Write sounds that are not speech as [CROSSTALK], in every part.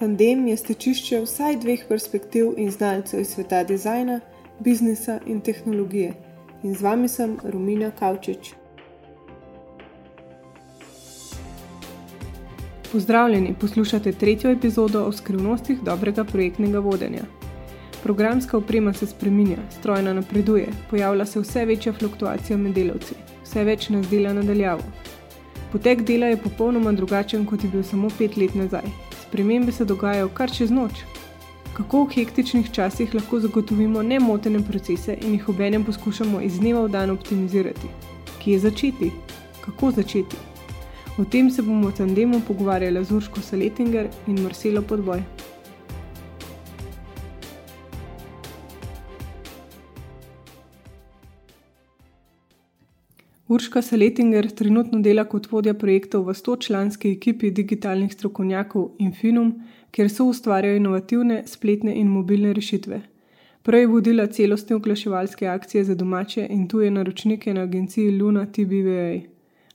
Tandem je stečišče vsaj dveh perspektiv in znalcev iz sveta dizajna, biznisa in tehnologije. In z vami sem Romina Kavčič. Pozdravljeni, poslušate tretjo epizodo o skrivnostih dobrega projektnega vodenja. Programska oprema se spreminja, strojna napreduje, pojavlja se vse večja fluktuacija med delavci, vse več nas dela nadaljavo. Potek dela je popolnoma drugačen, kot je bil samo pet let nazaj. Spremembe se dogajajo kar čez noč. Kako v hektičnih časih lahko zagotovimo nemotene procese in jih obenem poskušamo iz dneva v dan optimizirati? Kje začeti? Kako začeti? O tem se bomo v tandemu pogovarjali z Urško Saletinger in Marcelo Podboj. Urška Seletinger trenutno dela kot vodja projektov v 100-članski ekipi digitalnih strokovnjakov Infinum, kjer so ustvarjali inovativne spletne in mobilne rešitve. Prej je vodila celostne oglaševalske akcije za domače in tuje naročnike na agenciji Luna TBVA.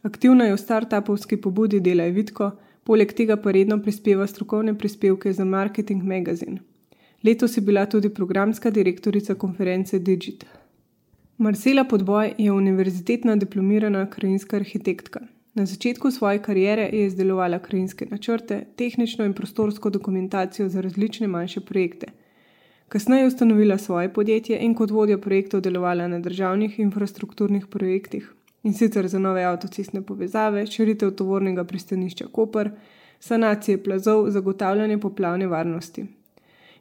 Aktivna je v startupovski pobudi Dela Evitko, poleg tega pa redno prispeva strokovne prispevke za Marketing Magazine. Letos je bila tudi programska direktorica konference Digital. Marcela Podboj je univerzitetna diplomirana krajinska arhitektka. Na začetku svoje kariere je izdelovala krajinske načrte, tehnično in prostorsko dokumentacijo za različne manjše projekte. Kasneje je ustanovila svoje podjetje in kot vodja projektov delovala na državnih infrastrukturnih projektih, in sicer za nove avtocestne povezave, širitev tovornega pristanišča Koper, sanacije plazov, zagotavljanje poplavne varnosti.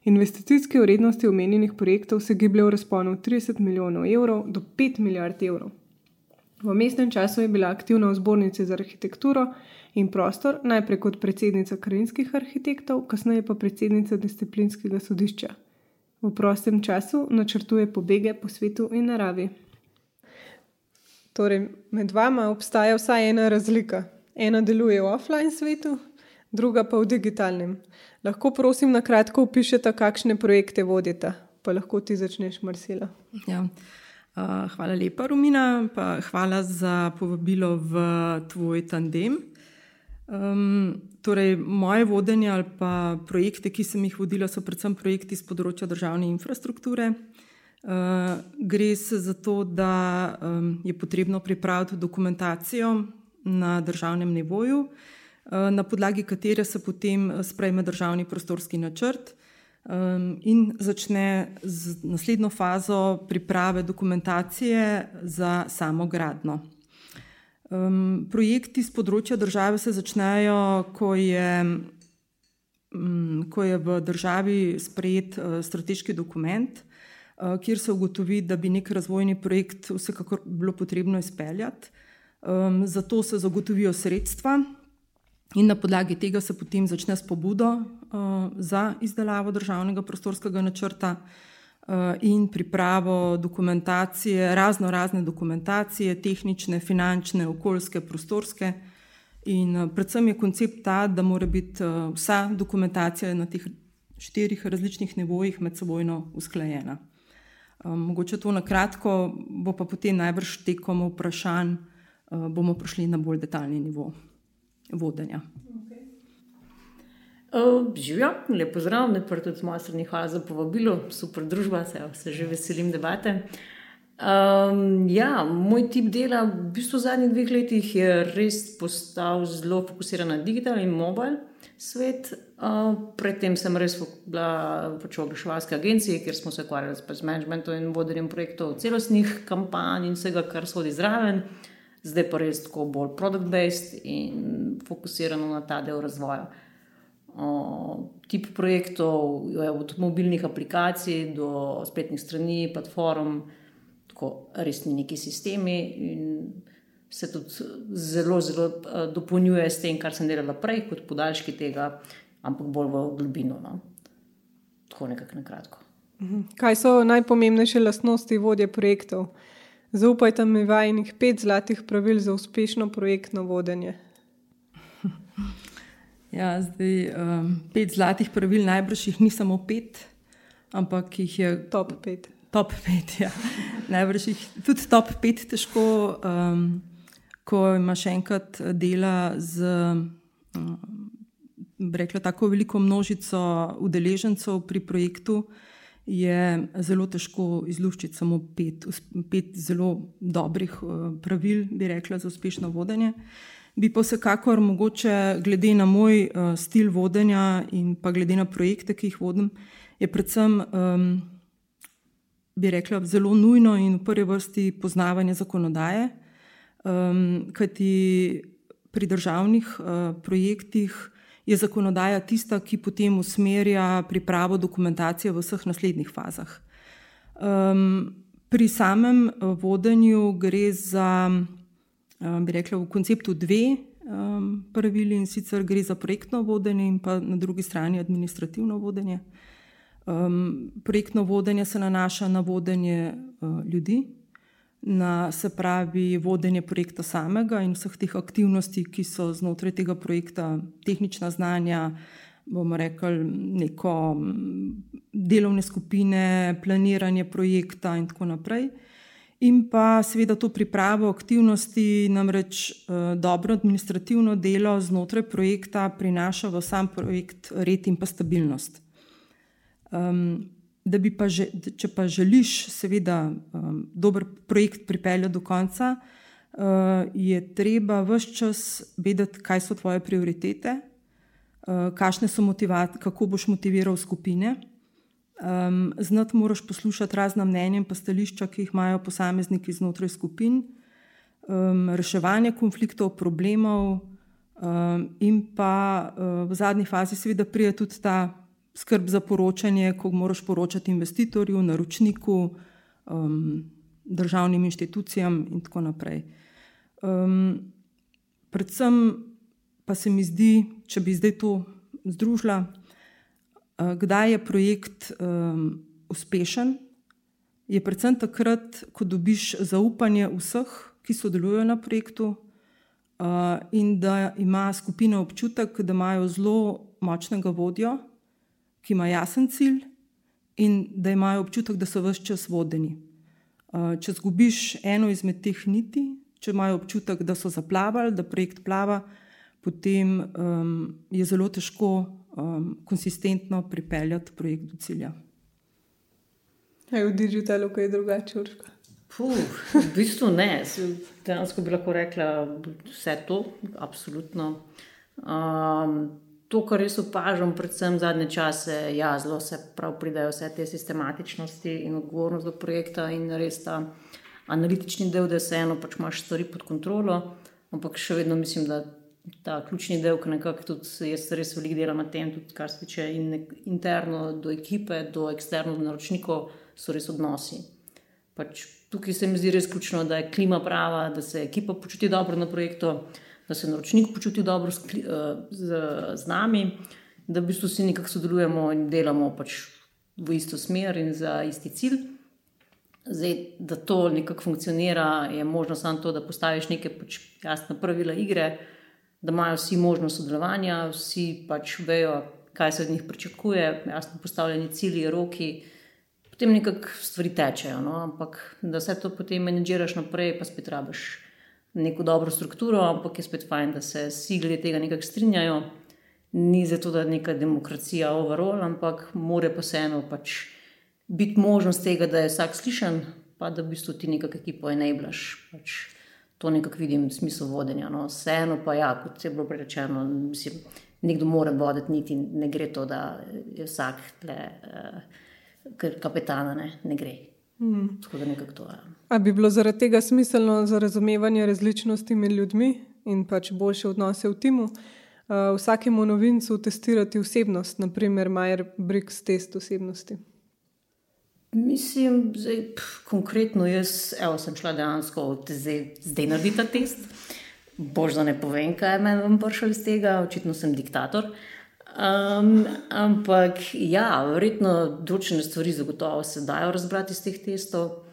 Investicijske vrednosti omenjenih projektov se gibljajo v razponu od 30 milijonov evrov do 5 milijard evrov. V mestnem času je bila aktivna v zbornici za arhitekturo in prostor, najprej kot predsednica krajinskih arhitektov, kasneje pa predsednica disciplinskega sodišča. V prostem času načrtuje pobege po svetu in naravi. Torej, med vama obstaja vsaj ena razlika. Ena deluje v offline svetu, druga pa v digitalnem. Lahko prosim na kratko opišete, kakšne projekte vodite, pa lahko ti začneš, Marsila. Ja. Uh, hvala lepa, Romina, pa hvala za povabilo v tvoj tandem. Um, torej, moje vodenje ali pa projekte, ki sem jih vodila, so predvsem projekti z področja državne infrastrukture. Uh, gre se za to, da um, je potrebno pripraviti dokumentacijo na državnem nivoju, uh, na podlagi katere se potem eh, sprejme državni prostorski načrt ehm, in začne z naslednjo fazo priprave dokumentacije za samo gradno. Ehm, projekti z področja države se začnejo, ko je, mm, ko je v državi sprejet eh, strateški dokument, kjer se ugotovi, da bi nek razvojni projekt vsekakor bilo potrebno izpeljati. Ehm, zato se zagotovijo sredstva, In na podlagi tega se potem začne s pobudo uh, za izdelavo državnega prostorskega načrta uh, in pripravo dokumentacije, razno razne dokumentacije, tehnične, finančne, okoljske, prostorske. In uh, predvsem je koncept ta, da mora biti uh, vsa dokumentacija na teh štirih različnih nivojih med sebojno usklajena. Um, mogoče to na kratko, bo pa potem najbrž tekom vprašanj, uh, bomo prišli na bolj detaljni nivo vodenja. Okay. Uh, Živijo, lepo zdrav, ne pa tudi z moje strani, hvala za povabilo, super družba, se, se že veselim debate. Um, ja, moj tip dela v bistvu v zadnjih dveh letih je res postal zelo fokusiran na digitalni in mobil svet. Uh, predtem sem res bila pač v oglaševalski agenciji, kjer smo se ukvarjali z managementom in vodenjem projektov, celostnih kampanj in vsega, kar sodi zraven. Uh, zdaj pa res tako bolj produkt-based in fokusirano na ta del razvoja. O, tip projektov je od mobilnih aplikacij do spletnih strani, platform, tako res ni neki sistemi in se tudi zelo, zelo dopolnjuje s tem, kar sem delala prej, kot podaljški tega, ampak bolj v globino. No. Tako nekako na kratko. Mhm. Kaj so najpomembnejše lastnosti vodje projektov? Zaupajte mi vajnih pet zlatih pravil za uspešno projektno vodenje. [LAUGHS] Ja, zdaj, um, pet zlatih pravil, najbrž jih ni samo pet, ampak jih je top pet. Top pet ja. Najbrž jih tudi top pet težko, um, ko imaš enkrat dela z um, rekla, tako veliko množico udeležencev pri projektu, je zelo težko izluščiti samo pet, pet zelo dobrih uh, pravil, bi rekla, za uspešno vodenje. Bi pa vsekakor mogoče, glede na moj uh, stil vodenja in pa glede na projekte, ki jih vodim, je predvsem, um, bi rekla, zelo nujno in v prvi vrsti poznavanje zakonodaje, um, kajti pri državnih uh, projektih je zakonodaja tista, ki potem usmerja pripravo dokumentacije v vseh naslednjih fazah. Um, pri samem eh, vodenju gre za, um, bi rekla, v konceptu dve um, pravili in sicer gre za projektno vodenje in pa na drugi strani administrativno vodenje. Um, projektno vodenje se nanaša na vodenje uh, ljudi, na se pravi vodenje projekta samega in vseh teh aktivnosti, ki so znotraj tega projekta, tehnična znanja, bomo rekli, neko delovne skupine, planiranje projekta in tako naprej. In pa seveda to pripravo aktivnosti, namreč eh, dobro administrativno delo znotraj projekta prinaša v sam projekt red in pa stabilnost. Um, da bi pa, že, če pa želiš, seveda, um, dober projekt pripeljati do konca, uh, je treba vse čas vedeti, kaj so tvoje prioritete, uh, kakšne so motivacije, kako boš motiviral skupine. Um, znati moraš poslušati razna mnenja in stališča, ki jih imajo posamezniki znotraj skupin, um, reševanje konfliktov, problemov, um, in pa uh, v zadnji fazi, seveda, pride tudi ta skrb za poročanje, ko moraš poročati investitorju, naročniku, um, državnim inštitucijam in tako naprej. Um, predvsem pa se mi zdi, če bi zdaj to združila, uh, kdaj je projekt um, uspešen, je predvsem takrat, ko dobiš zaupanje vseh, ki sodelujo na projektu. Uh, in da ima skupina občutek, da imajo zelo močnega vodjo, ki ima jasen cilj in da imajo občutek, da so vse čas vodeni. Če zgubiš eno izmed teh niti, če imajo občutek, da so zaplavali, da projekt plava, potem um, je zelo težko um, konsistentno pripeljati projekt do cilja. Je v digitalu kaj drugače? Puh, v bistvu ne. Dejansko bi lahko rekla vse to, absolutno. Um, to, kar res opažam, predvsem zadnje čase, ja, zelo se prav pridajo vse te sistematičnosti in odgovornost do projekta in res ta analitični del, da se eno pač imaš stvari pod kontrolo, ampak še vedno mislim, da ta ključni del, ki nekako tudi jaz res veliko delam na tem, tudi kar se tiče in interno do ekipe, do eksterno do naročnikov, so res odnosi. Pač tukaj se mi zdi res ključno, da je klima prava, da se ekipa počuti dobro na projektu da se naročnik počuti dobro z, eh, z, z nami, da v bistvu vsi nekako sodelujemo in delamo pač v isto smer in za isti cilj. Zdaj, da to nekako funkcionira, je možno samo to, da postaviš neke pač jasne pravila igre, da imajo vsi možnost sodelovanja, vsi pač vejo, kaj se od njih pričakuje, jasno postavljeni cilji, roki. Potem nekako stvari tečejo, no? ampak da vse to potem menedžiraš naprej, pa spet rabiš neko dobro strukturo, ampak je spet fajn, da se vsi glede tega nekako strinjajo. Ni zato, da je neka demokracija overall, ampak more pa vseeno pač biti možnost tega, da je vsak slišen, pa da v bistvu ti nekako ekipo enablaš. Pač to nekako vidim v smislu vodenja. No. Vseeno pa ja, kot je bilo prerečeno, mislim, nekdo mora voditi, niti ne gre to, da je vsak tle, uh, kapetana, ne, ne gre. Mm. Tako da nekako to je. Ja. A bi bilo zaradi tega smiselno za razumevanje različnosti med ljudmi in pač boljše odnose v timu, uh, vsakemu novincu testirati osebnost, naprimer Majer-Briggs test osebnosti? Mislim, da je konkretno jaz, evo, sem šla dejansko zdaj, zdaj narediti ta test. Bož, da ne povem, kaj je prišlo iz tega, očitno sem diktator. Um, ampak ja, verjetno določene stvari zagotovo se dajo razbrati iz teh testov.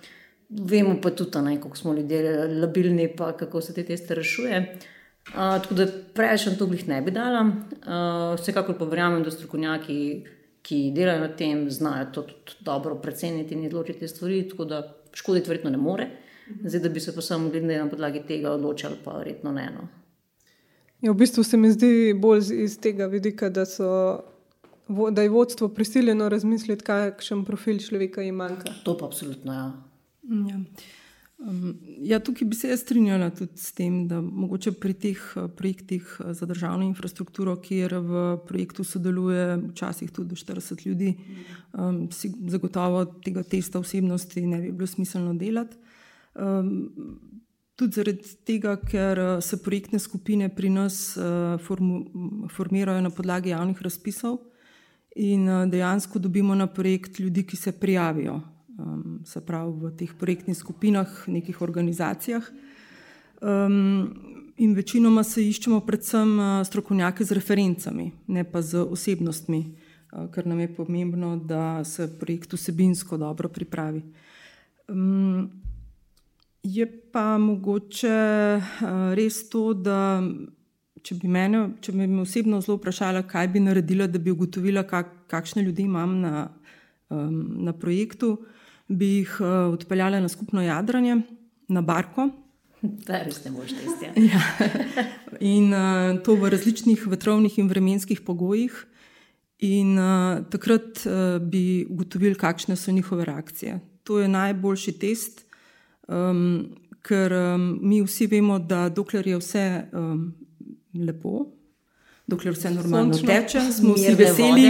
Vemo pa tudi, kako smo ljudje labilni, pa kako se te teste rešuje. Uh, tako da preveč na to glih ne bi dala. Uh, vsekakor pa verjamem, da strokovnjaki, ki delajo na tem, znajo to tudi dobro preceniti in odločiti te stvari, tako da škoditi verjetno ne more. Zdaj, da bi se pa samo glede na podlagi tega odločali, pa verjetno ne. No. Ja, v bistvu se mi zdi bolj iz tega vidika, da, so, da je vodstvo prisiljeno razmisliti, kakšen profil človeka jim manjka. To pa absolutno. Ja. Ja. Um, ja, tukaj bi se jaz strinjala tudi s tem, da mogoče pri teh uh, projektih uh, za državno infrastrukturo, kjer v projektu sodeluje včasih tudi do 40 ljudi, um, si zagotovo tega testa osebnosti ne bi bilo smiselno delati. Um, tudi zaradi tega, ker uh, se projektne skupine pri nas uh, formu, formirajo na podlagi javnih razpisov in dejansko dobimo na projekt ljudi, ki se prijavijo um, se pravi v teh projektnih skupinah, nekih organizacijah. Um, in večinoma se iščemo predvsem uh, strokovnjake z referencami, ne pa z osebnostmi, uh, ker nam je pomembno, da se projekt vsebinsko dobro pripravi. Um, je pa mogoče uh, res to, da če bi, mene, če bi me osebno zelo vprašala, kaj bi naredila, da bi ugotovila, kak, kakšne ljudi imam na, um, na projektu, uh, bi jih uh, odpeljala na skupno jadranje, na barko. [LAUGHS] Je res ne moš testi. Ja. [LAUGHS] In uh, to v različnih vetrovnih in vremenskih pogojih. In uh, takrat uh, bi ugotovili, kakšne so njihove reakcije. To je najboljši test, um, ker um, mi vsi vemo, da dokler je vse um, lepo, dokler vse normalno Sončno, teče, smo vsi veseli.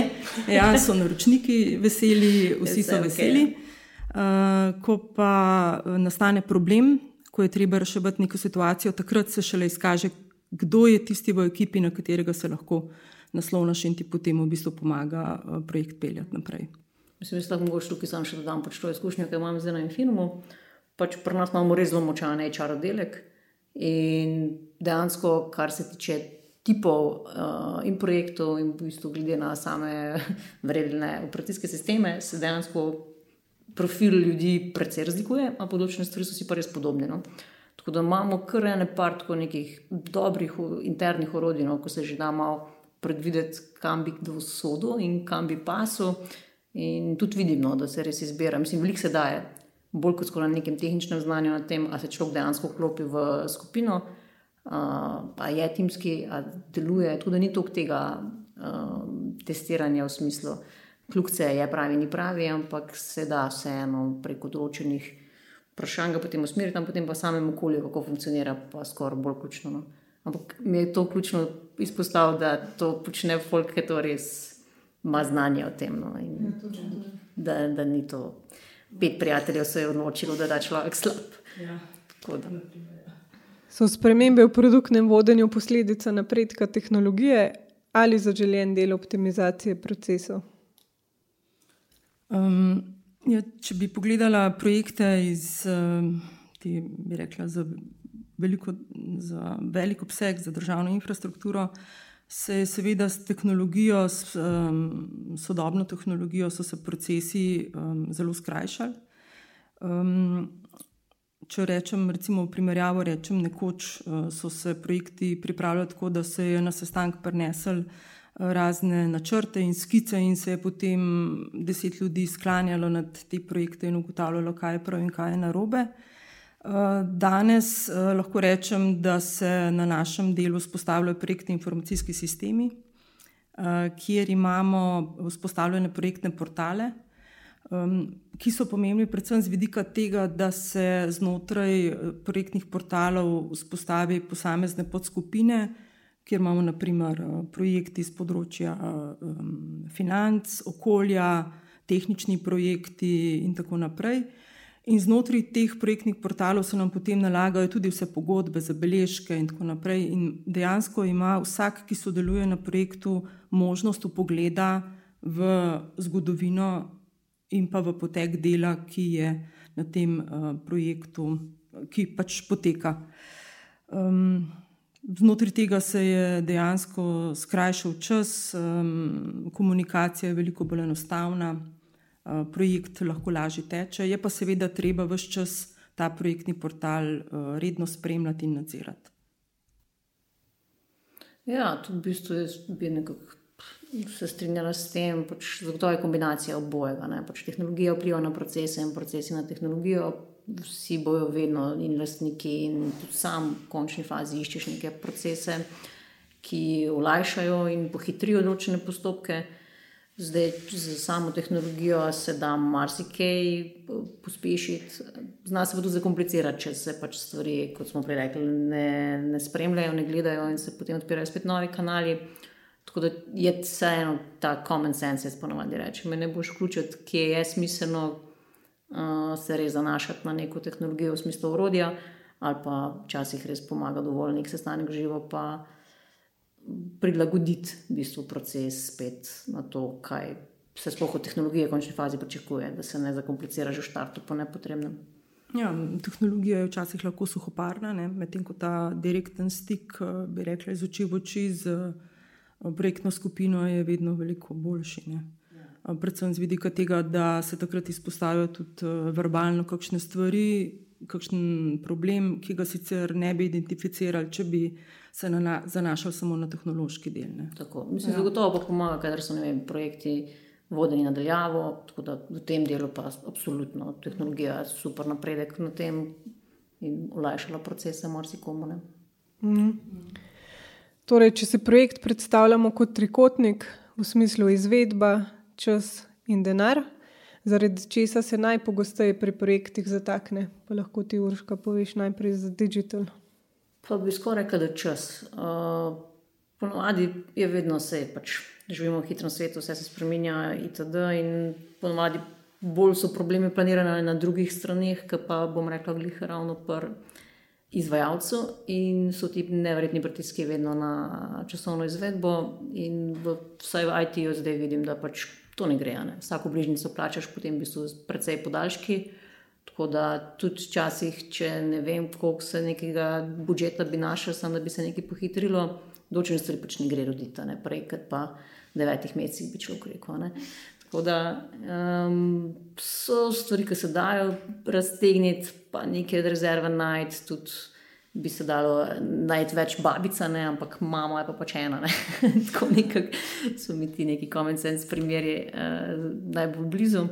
Ja, so naročniki veseli, vsi so veseli. Okay. Eh, ko pa eh, nastane problem, ko je treba reševati neko situacijo, takrat se šele izkaže, kdo je tisti v ekipi, na katerega se lahko naslovnaš in ti potem v bistvu pomaga eh, projekt peljati naprej. Mislim, da lahko mogoče tukaj sam še dodam pač to izkušnjo, ki imam zdaj na Infinimu. Pač pri nas imamo res zelo močan HR oddelek in dejansko, kar se tiče tipov uh, in projektov in v bistvu glede na same [LAUGHS] vredne operacijske sisteme, se dejansko profil ljudi precej razlikuje, a področne stvari so si pa res podobne. No? Tako da imamo kar ene par tako nekih dobrih internih orodij, no? ko se že da malo predvideti, kam bi kdo sodel in kam bi pasel. In tudi vidimo, da se res izbira. Mislim, veliko se daje, bolj kot na nekem tehničnem znanju, na tem, ali se človek dejansko vklopi v skupino, pa je timski, ali deluje. Tudi ni toliko tega uh, testiranja v smislu kljukce je pravi, ni pravi, ampak se da vseeno preko določenih vprašanj potem usmeriti, tam potem pa samem okolju, kako funkcionira, pa skoraj bolj ključno. No. Ampak mi je to ključno izpostaviti, da to počne folk, ki to res ima znanje o tem. No, in, ja, da, da ni to pet prijateljev se je odločilo, da da človek slab. Ja. So spremembe v produktnem vodenju posledica napredka tehnologije ali zaželjen del optimizacije procesov? Um, ja, če bi pogledala projekte iz, ti, bi rekla, za, veliko, za velik obseg, za državno infrastrukturo, se je seveda s tehnologijo, s um, sodobno tehnologijo, so se procesi um, zelo skrajšali. Um, če rečem, recimo, v primerjavi, rečem, nekoč uh, so se projekti pripravljali tako, da se je na sestank prenesel razne načrte in skice, in se je potem deset ljudi sklanjalo nad te projekte in ugotavljalo, kaj je prav in kaj je narobe. Eh, danes eh, lahko rečem, da se na našem delu vzpostavljajo projektni informacijski sistemi, eh, kjer imamo vzpostavljene projektne portale, ki so pomembni predvsem z vidika tega, da se znotraj projektnih portalov vzpostavi posamezne podskupine, kjer imamo naprimer eh, projekti z področja um, financ, okolja, tehnični projekti in tako naprej. In znotraj teh projektnih portalov se nam potem nalagajo tudi vse pogodbe, zabeležke in tako naprej. In dejansko ima vsak, ki sodeluje na projektu, možnost upogleda v zgodovino in pa v potek dela, ki je na tem uh, projektu, ki pač poteka. Um, Znotraj tega se je dejansko skrajšal čas, um, komunikacija je veliko bolj enostavna, uh, projekt lahko lažje teče, je pa seveda treba vse čas ta projektni portal uh, redno spremljati in nadzirati. Ja, tudi v bistvu bi nekako se strinjala s tem, pač, je kombinacija obojega. Pač tehnologija vpliva na procese in procesi na tehnologijo, vsi bojo vedno in lastniki, in tudi sam v končni fazi iščeš neke procese. ki olajšajo in pohitrijo določene postopke. Zdaj, z samo tehnologijo se da marsikaj pospešiti, zna se pa tudi zakomplicirati, če se pač stvari, kot smo prej rekli, ne, ne spremljajo, ne gledajo in se potem odpirajo spet novi kanali. Tako da je vseeno ta common sense, jaz ponovadi rečem, me ne boš vključiti, kje je smiselno se res zanašati na neko tehnologijo v smislu urodja, ali pa včasih res pomaga dovolj nek sestanek živo. Pa, prilagoditi v bistvu proces spet na to, kaj se sploh od tehnologije v končni fazi pričakuje, da se ne zakomplicira že v startu po nepotrebnem. Ja, tehnologija je včasih lahko suhoparna, medtem ko ta direkten stik, eh, bi rekla, iz oči v oči z eh, projektno skupino je vedno veliko boljši. Ne? Ja. Predvsem z vidika tega, da se takrat izpostavijo tudi eh, verbalno kakšne stvari, kakšen problem, ki ga sicer ne bi identificirali, če bi se na, zanašal samo na tehnološki del. Mislim, ja. Zagotovo pa pomaga, ker so vem, projekti vodeni nadaljavo, tako da v tem delu pa absolutno tehnologija je super napredek na tem in olajšala procese marsikomu. Mm. Torej, če si projekt predstavljamo kot trikotnik v smislu izvedba, čas in denar, zaradi česa se najpogosteje pri projektih zatakne, pa lahko ti urška poveš najprej za digital. Pa bi skoraj rekel, da je čas. Uh, ponovadi je vedno vse, pač živimo v hitrem svetu, vse se spremenja, itd. In ponovadi bolj so problemi planirani na drugih straneh, pa bom rekla, glih ravno pri izvajalcu in so ti nevrjetni pritiski vedno na časovno izvedbo. In v, vsaj v IT-ju zdaj vidim, da pač to ne gre. Ne. Vsako bližnjico plačaš, potem bi so precej podaljški. Tako da tudi včasih, če ne vem, koliko se nekega budžeta bi našel, samo da bi se nekaj pohitrilo, določene stvari pač ne gre roditi, ne prej, kot pa devetih mesecih bi človek rekel. Ne. Tako da um, so stvari, ki se dajo raztegniti, pa nekaj rezerve najti, tudi bi se dalo najti več babica, ne, ampak mama je pa pač ena. Ne. [LAUGHS] Tako nekako so mi ti neki common sense primeri uh, najbolj blizu.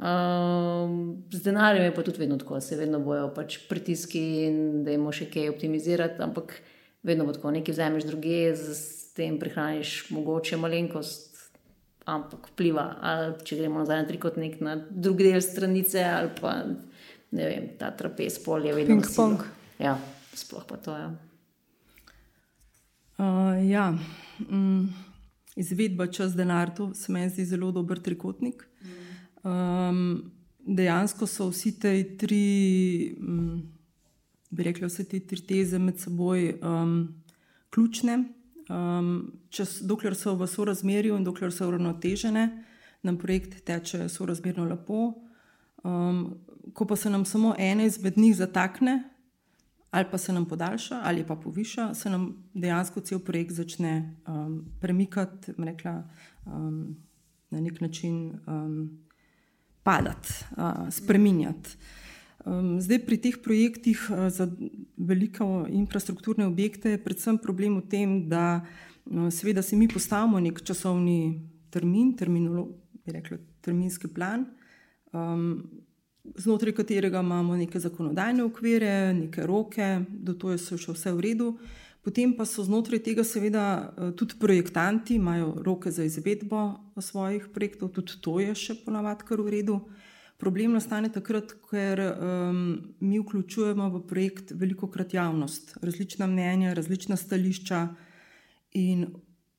Um, z denarjem je pa tudi vedno tako, se vedno bojo pač pritiski in da jim še kaj optimizirati, ampak vedno bo tako, nekaj vzameš druge, s tem prihraniš mogoče malenkost, ampak vpliva. Ali če gremo nazaj na trikotnik, na drugi del stranice, ali pa ne vem, ta trapez polje, vedno ping pong. Ja, sploh pa to je. Ja. Uh, ja. Mm, izvedba čez denar, to se mi zdi zelo dober trikotnik. Mm. Um, dejansko so vsi te tri, um, bi rekli, vse te tri teze med seboj um, ključne. Um, čas, dokler so v sorazmerju in dokler so uravnotežene, nam projekt teče sorazmerno lepo. Um, ko pa se nam samo ena izmed njih zatakne, ali pa se nam podaljša, ali pa poviša, se nam dejansko cel projekt začne um, premikati, rekla, um, na nek način. Um, padati, spremenjati. Zdaj pri teh projektih za velike infrastrukturne objekte je predvsem problem v tem, da seveda si mi postavimo nek časovni termin, rekla, terminski plan, znotraj katerega imamo neke zakonodajne okvire, neke roke, do to je še vse v redu. Potem pa so znotraj tega, seveda, eh, tudi projektanti, imajo roke za izvedbo svojih projektov, tudi to je še ponavadi kar v redu. Problem nastane takrat, ker um, mi vključujemo v projekt veliko krat javnost, različna mnenja, različna stališča, in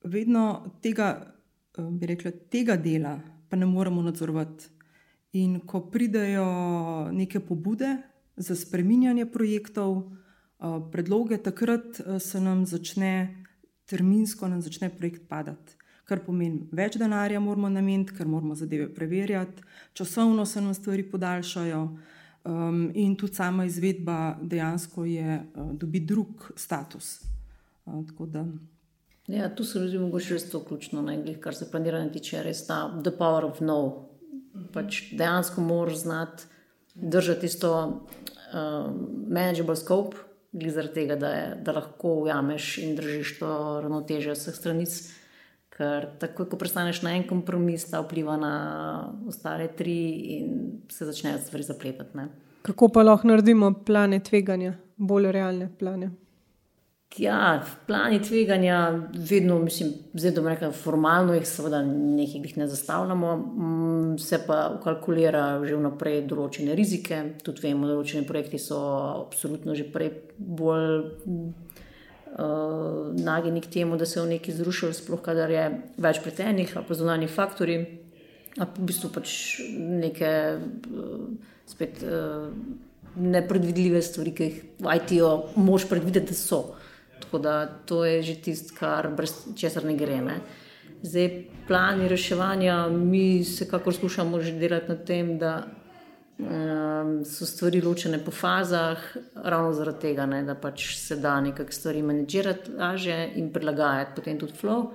vedno tega, eh, bi rekla, tega dela pa ne moremo nadzorovati. In ko pridejo neke pobude za spreminjanje projektov, predloge, takrat se nam začne terminsko nam začne projekt padati. Kar pomeni, več denarja moramo nameniti, ker moramo zadeve preverjati, časovno se nam stvari podaljšajo, um, in tudi sama izvedba dejansko je uh, dobi drug status. Uh, ja, tu se mi zdi, da je to ključno, ne, kar se planiranja tiče, res ta the power of no. Pač dejansko moraš znati držati isto uh, manageable scope zaradi tega, da, je, da lahko ujameš in držiš to ravnoteže vseh stranic. Ker takoj, ko prestaneš na en kompromis, ta vpliva na ostale tri in se začnejo stvari zapletati. Ne? Kako pa lahko naredimo plane tveganja, bolj realne plane? Ja, plani tveganja, vedno, mislim, zdaj da rečem, formalno jih seveda nekaj ne zastavljamo, mm, se pa ukalkulira že vnaprej določene rizike. Tudi vemo, da določene projekti so absolutno že prej bolj uh, nageni k temu, da se v neki zrušili, sploh kadar je več pretenih, pa zunanji faktori, a v bistvu pač neke uh, spet uh, nepredvidljive stvari, ki jih v IT-u moš predvideti, da so. Tako da to je že tisto, kar brez česar ne gre. Ne. Zdaj, plani reševanja, mi se kako skušamo že delati na tem, da um, so stvari ločene po fazah, ravno zaradi tega, ne, da pač se da nekaj stvari manjžirati lažje in prilagajati potem tudi flow.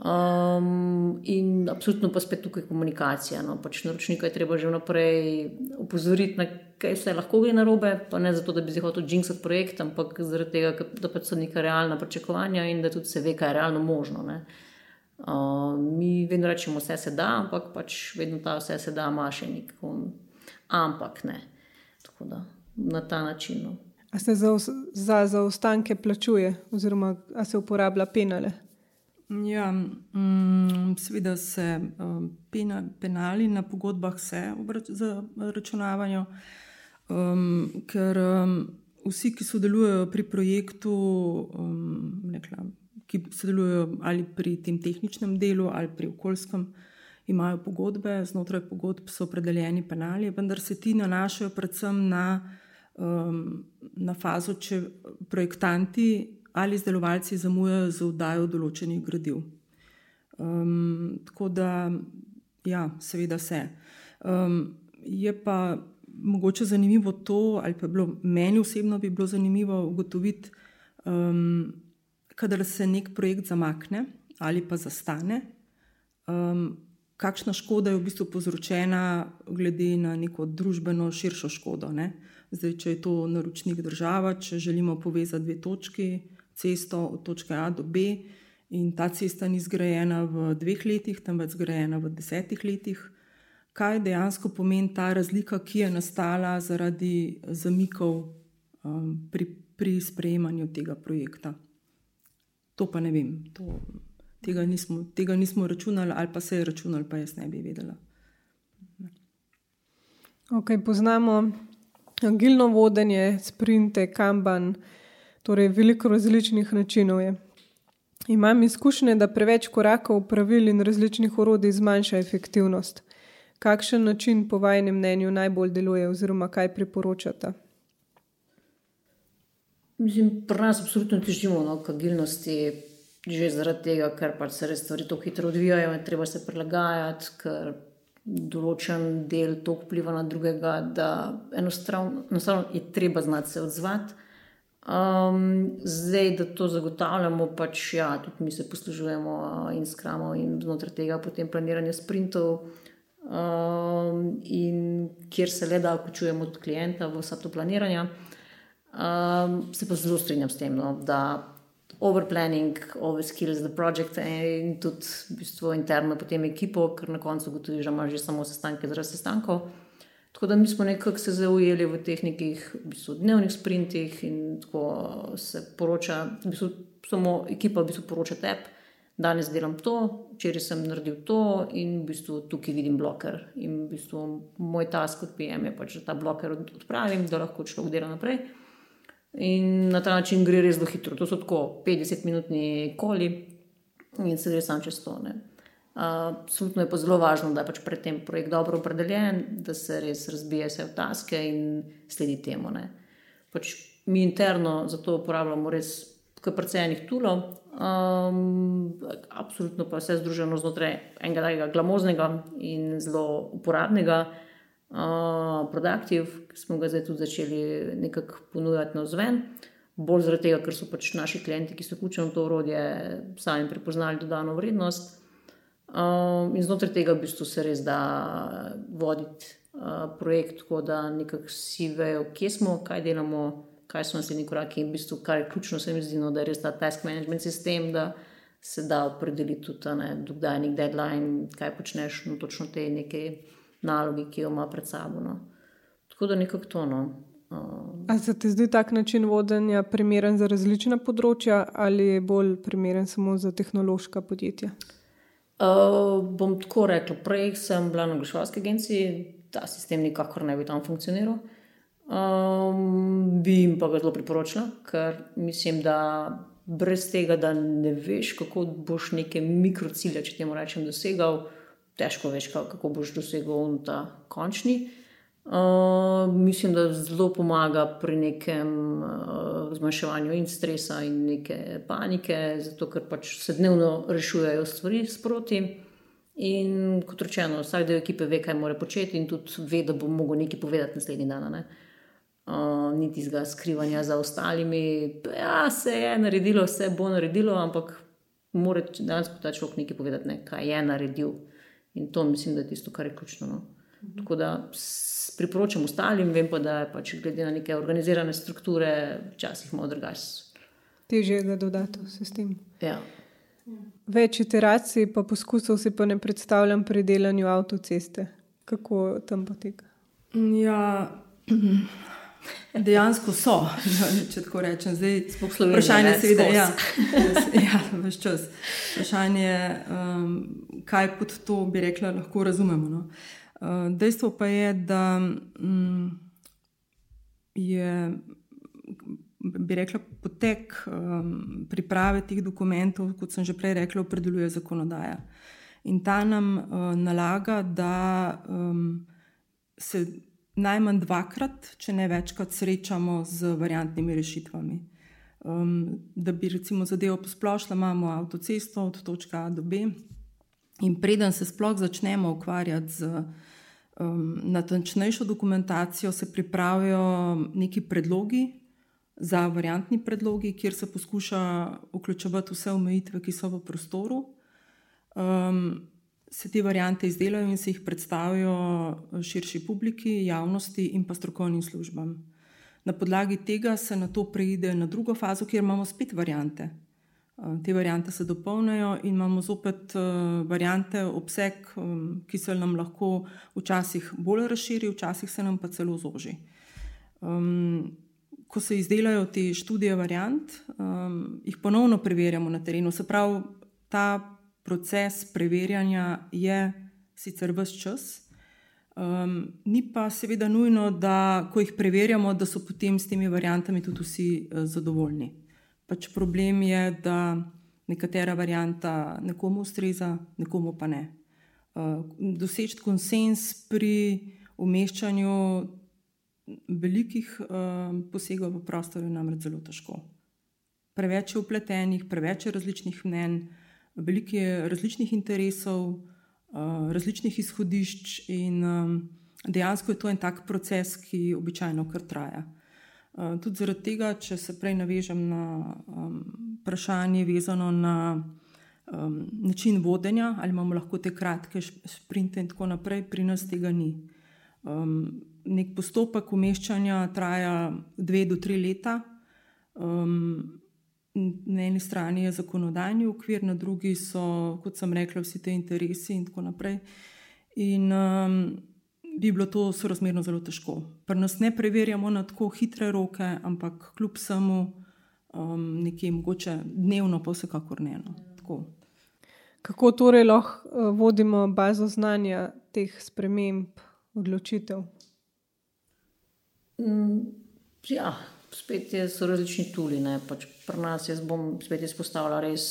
Um, in absolutno pa spet tukaj komunikacija. No. Pač naročnika je treba že vnaprej upozoriti, na kaj se lahko gre na robe, pa ne zato, da bi zdaj hotel jinxati projekt, ampak zaradi tega, da pač so neka realna pričakovanja in da tudi se ve, kaj je realno možno. Uh, mi vedno rečemo, vse se da, ampak pač vedno ta vse se da, ima še neko. Ampak ne. Tako da na ta način. No. A se za, za zaostanke plačuje, oziroma se uporablja penale? Ja, mm, seveda se um, pena, penali na pogodbah se zaračunavajo, um, ker um, vsi, ki sodelujejo pri projektu, um, nekla, ki sodelujejo ali pri tem tehničnem delu ali pri okoljskem, imajo pogodbe, znotraj pogodb so opredeljeni penali, vendar se ti nanašajo predvsem na, um, na fazo, če projektanti ali izdelovalci zamujajo z oddajo določenih gradiv. Um, tako da, ja, seveda se. Um, je pa mogoče zanimivo to, ali pa bilo, meni osebno bi bilo zanimivo ugotoviti, um, kadar se nek projekt zamakne ali pa zastane, um, kakšna škoda je v bistvu povzročena, glede na neko družbeno širšo škodo. Ne? Zdaj, če je to naročnik država, če želimo povezati dve točki, cesto od točke A do B, in ta cesta ni zgrajena v dveh letih, temveč zgrajena v desetih letih. Kaj dejansko pomeni ta razlika, ki je nastala zaradi zamikov um, pri, pri sprejemanju tega projekta? To pa ne vem. To, tega, nismo, tega nismo računali, ali pa se je računali, pa jaz ne bi vedela. Okay, poznamo agilno vodenje, sprinte, kamban. Torej, veliko različnih načinov je. Imam izkušnje, da preveč korakov, pravil in različnih orodij zmanjša efektivnost. Kakšen način, po vašem mnenju, najbolj deluje, oziroma kaj priporočate? Mislim, pri nas absolutno težimo no, k agilnosti, že zaradi tega, ker pač se res stvari tako hitro odvijajo in treba se prilagajati, ker določen del to vpliva na drugega, da enostavno, enostavno je treba znati se odzvati. Um, zdaj, da to zagotavljamo, pač ja, tudi mi se poslužujemo in skramo in znotraj tega potem planiranje sprintov, um, in kjer se le da vključujemo tudi klienta v vsa to planiranje. Um, se pa zelo strinjam s tem, no, da overplanning, always kills the project, in tudi v bistvu interno potem ekipo, ker na koncu gotoviš, da imaš že samo sestanke zaradi sestankov. Tako da mi smo nekako se zaujeli v teh nekih v bistvu, dnevnih sprintih in tako se poroča, v bistvu, samo ekipa v bistvu poroča tebi, danes delam to, včeraj sem naredil to in v bistvu tukaj vidim bloker. In v bistvu moj task kot PM je pač, da ta bloker odpravim, da lahko človek dela naprej. In na ta način gre res zelo hitro. To so tako 50-minutni koli in se gre sam čez to. Ne. Absolutno je pa zelo važno, da je pač predtem projekt dobro opredeljen, da se res razbije vse v taske in sledi temu. Pač mi interno za to uporabljamo res kar precej enih tulov, um, absolutno pa vse združeno znotraj enega takega glamoznega in zelo uporabnega. Uh, Produktiv, ki smo ga zdaj tudi začeli nekako ponujati na zven, bolj zaradi tega, ker so pač naši klienti, ki so vključeni v to urodje, sami prepoznali dodano vrednost. Um, in znotraj tega v bistvu se res da voditi uh, projekt, tako da nekako vsi vejo, kje smo, kaj delamo, kaj so naslednji koraki. In v bistvu, kar je ključno, se mi zdi, no, da je res ta task management sistem, da se da opredeliti tudi, kdaj je nek deadline, kaj počneš, no, točno te neke naloge, ki jo ima pred sabo. No. Tako da nekako to. No. Uh, A se ti zdi tak način vodenja primeren za različna področja ali je bolj primeren samo za tehnološka podjetja? Uh, bom tako rekel, prej sem bila na oglaševalski agenciji, ta sistem nikakor ne bi tam funkcioniral. Um, bi jim pa ga zelo priporočila, ker mislim, da brez tega, da ne veš, kako boš neke mikrocilje, če temu rečem, dosegal, težko veš, kako boš dosegel ta končni. Uh, mislim, da zelo pomaga pri nekem uh, zmanjševanju in stresa in neke panike, zato ker pač se dnevno rešujejo stvari sproti. In kot rečeno, vsak del ekipe ve, kaj mora početi, in tudi ve, da bo mogel nekaj povedati naslednji dan. Ne? Uh, ni tistega skrivanja za ostalimi. Ja, se je naredilo, vse bo naredilo, ampak mora danes ta človek nekaj povedati, ne, kaj je naredil. In to mislim, da je tisto, kar je ključno. No? Tako da priporočam ostalim, vem pa, da je pač glede na neke organizirane strukture, včasih malo drugače. Težje je dodati vse s tem. Ja. Več iteracij, pa poskusov si pa ne predstavljam pri delanju avtoceste. Kako tam poteka? Ja, [CLEARS THROAT] dejansko so, [LAUGHS] če tako rečem. Zdaj, Slovenija, vprašanje je, seveda, ja, [LAUGHS] ja, vse čas. Vprašanje je, um, kaj pod to bi rekla, lahko razumemo. No? Uh, dejstvo pa je, da um, je, bi rekla, potek um, priprave teh dokumentov, kot sem že prej rekla, opredeljuje zakonodaja. In ta nam uh, nalaga, da um, se najmanj dvakrat, če ne večkrat, srečamo z variantnimi rešitvami. Um, da bi recimo zadevo posplošila, imamo avtocesto od točke A do B, in preden se sploh začnemo ukvarjati z um, natančnejšo dokumentacijo, se pripravijo neki predlogi za variantni predlogi, kjer se poskuša vključevati vse omejitve, ki so v prostoru. Um, se te variante izdelajo in se jih predstavijo širši publiki, javnosti in pa strokovnim službam. Na podlagi tega se na to preide na drugo fazo, kjer imamo spet variante. Uh, Te variante se dopolnijo in imamo zopet uh, variante, obseg, um, ki se nam lahko včasih bolj razširi, včasih se nam pa celo zoži. Um, ko se izdelajo te študije variant, um, jih ponovno preverjamo na terenu. Se pravi, ta proces preverjanja je sicer vse čas, um, ni pa seveda nujno, da ko jih preverjamo, da so potem s temi variantami tudi vsi uh, zadovoljni. Pač problem je, da nekatera varianta nekomu ustreza, nekomu pa ne. Uh, doseči konsens pri umeščanju velikih uh, posegov v prostor je namreč zelo težko. Preveč je upletenih, preveč je različnih mnenj, veliko je različnih interesov, uh, različnih izhodišč, in um, dejansko je to en tak proces, ki običajno kar traja. Uh, tudi zaradi tega, če se prej navežem na um, vprašanje, vezano na um, način vodenja, ali imamo lahko te kratke sprinte in tako naprej, pri nas tega ni. Um, nek postopek umeščanja traja dve do tri leta. Um, na eni strani je zakonodajni okvir, na drugi so, kot sem rekla, vsi te interesi in tako naprej. In um, bi bilo to sorazmerno zelo težko. Pri nas ne preverjamo na tako hitre roke, ampak kljub samo um, nekje mogoče dnevno, pa vsekakor ne. No. Tako. Kako torej lahko uh, vodimo bazo znanja teh sprememb, odločitev? Mm, ja, spet je, so različni tuli. ne. Pač pri nas jaz bom spet izpostavila res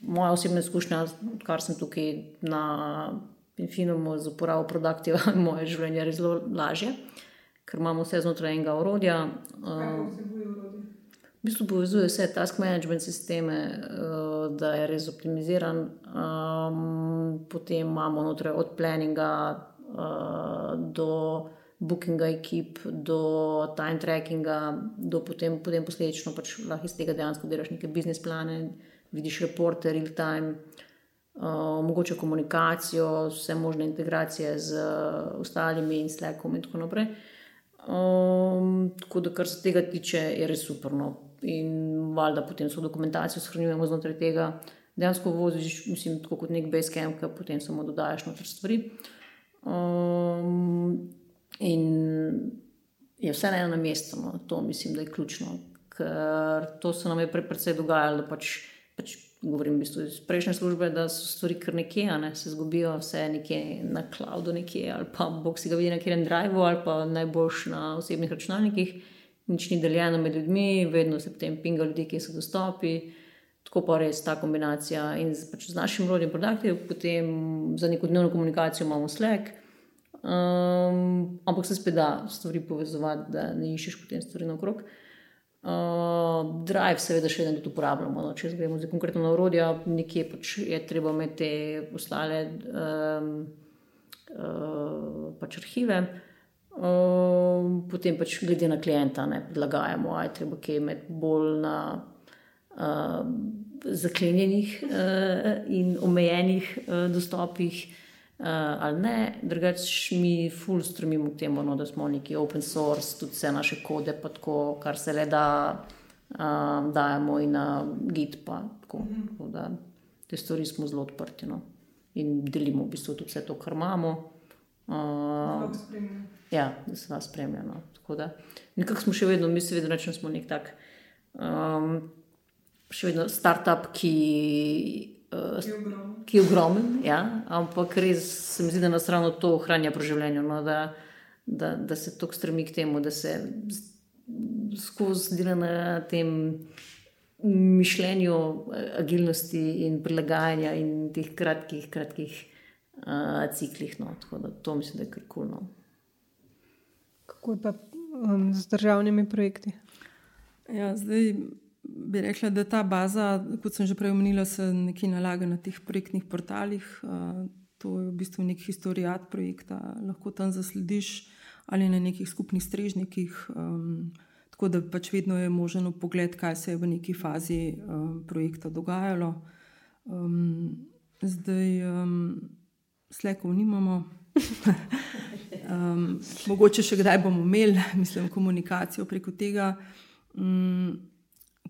moja osebna izkušnja, kar sem tukaj na Infinumu z uporabo produktiva, [LAUGHS] moje življenje je res zelo lažje, ker imamo vse znotraj enega orodja. Uh, v bistvu povezuje vse task management sisteme, uh, da je res optimiziran. Um, potem imamo znotraj od planninga do bookinga ekip, do time trackinga, do potem, potem posledično pač lahko iz tega dejansko delaš neke biznis plane, vidiš reporte, real time. Uh, mogoče komunikacijo, vse možne integracije z uh, ostalimi in Slackom, in tako naprej. Um, tako da, kar se tega tiče, je res super. No. In valjda potem so dokumentacijo shranjujemo znotraj tega, dejansko voziš, mislim, tako kot nek basecamp, ki potem samo dodajaš noter stvari. Um, in je vse na enem mestu. No. To mislim, da je ključno. Ker to se nam je pre, predvsej dogajalo. Pač, pač govorim v bistvu iz prejšnje službe, da so stvari kar nekje, ne? se zgubijo vse nekje na cloudu, nekje, ali pa bog si ga vidi na katerem driveu, ali pa najboljš na osebnih računalnikih. Nič ni deljeno med ljudmi, vedno se potem pinga ljudi, ki so dostopi. Tako pa res ta kombinacija in z, pač z našim rodnim produktom, potem za neko dnevno komunikacijo imamo Slack. Um, ampak se spet da stvari povezovati, da ne iščeš potem stvari naokrog. Uh, drive, seveda, še vedno uporabljamo. No. Če gremo za konkretno na urodja, nekje pač je treba imeti te ostale um, uh, pač arhive. Uh, potem pač glede na klienta, ne prilagajamo, aj treba kaj imeti bolj na uh, zaklenjenih uh, in omejenih uh, dostopih uh, ali ne. Drugač mi ful strmimo k temu, no, da smo neki open source, tudi vse naše kode, pa tako, kar se le da, um, dajemo in na git. Pa, tako, mm -hmm. da, te stvari smo zelo odprti no. in delimo v bistvu tudi vse to, kar imamo. Uh, ja, da se vas spremlja. No. Nekako smo še vedno, mi se vedno rečemo, smo nek tak. Um, Še vedno start-up, ki uh, ki je ogromen, ja, ampak res se mi zdi, da nas ravno to ohranja pri življenju, no, da, da, da se tako stremi k temu, da se skozi dela na tem mišljenju, agilnosti in prilagajanja in teh kratkih, kratkih uh, ciklih. No, tako da to mislim, da je kar kulno. Kako je pa um, z državnimi projekti? Ja, zdaj bi rekla, da ta baza, kot sem že prej omenila, se nekje nalaga na teh projektnih portalih. To je v bistvu nek historijat projekta, lahko tam zaslediš ali na nekih skupnih strežnikih. Tako da pač vedno je možen pogled, kaj se je v neki fazi projekta dogajalo. Zdaj, slekov nimamo. [LAUGHS] um, mogoče še kdaj bomo imeli, mislim, komunikacijo preko tega. Um,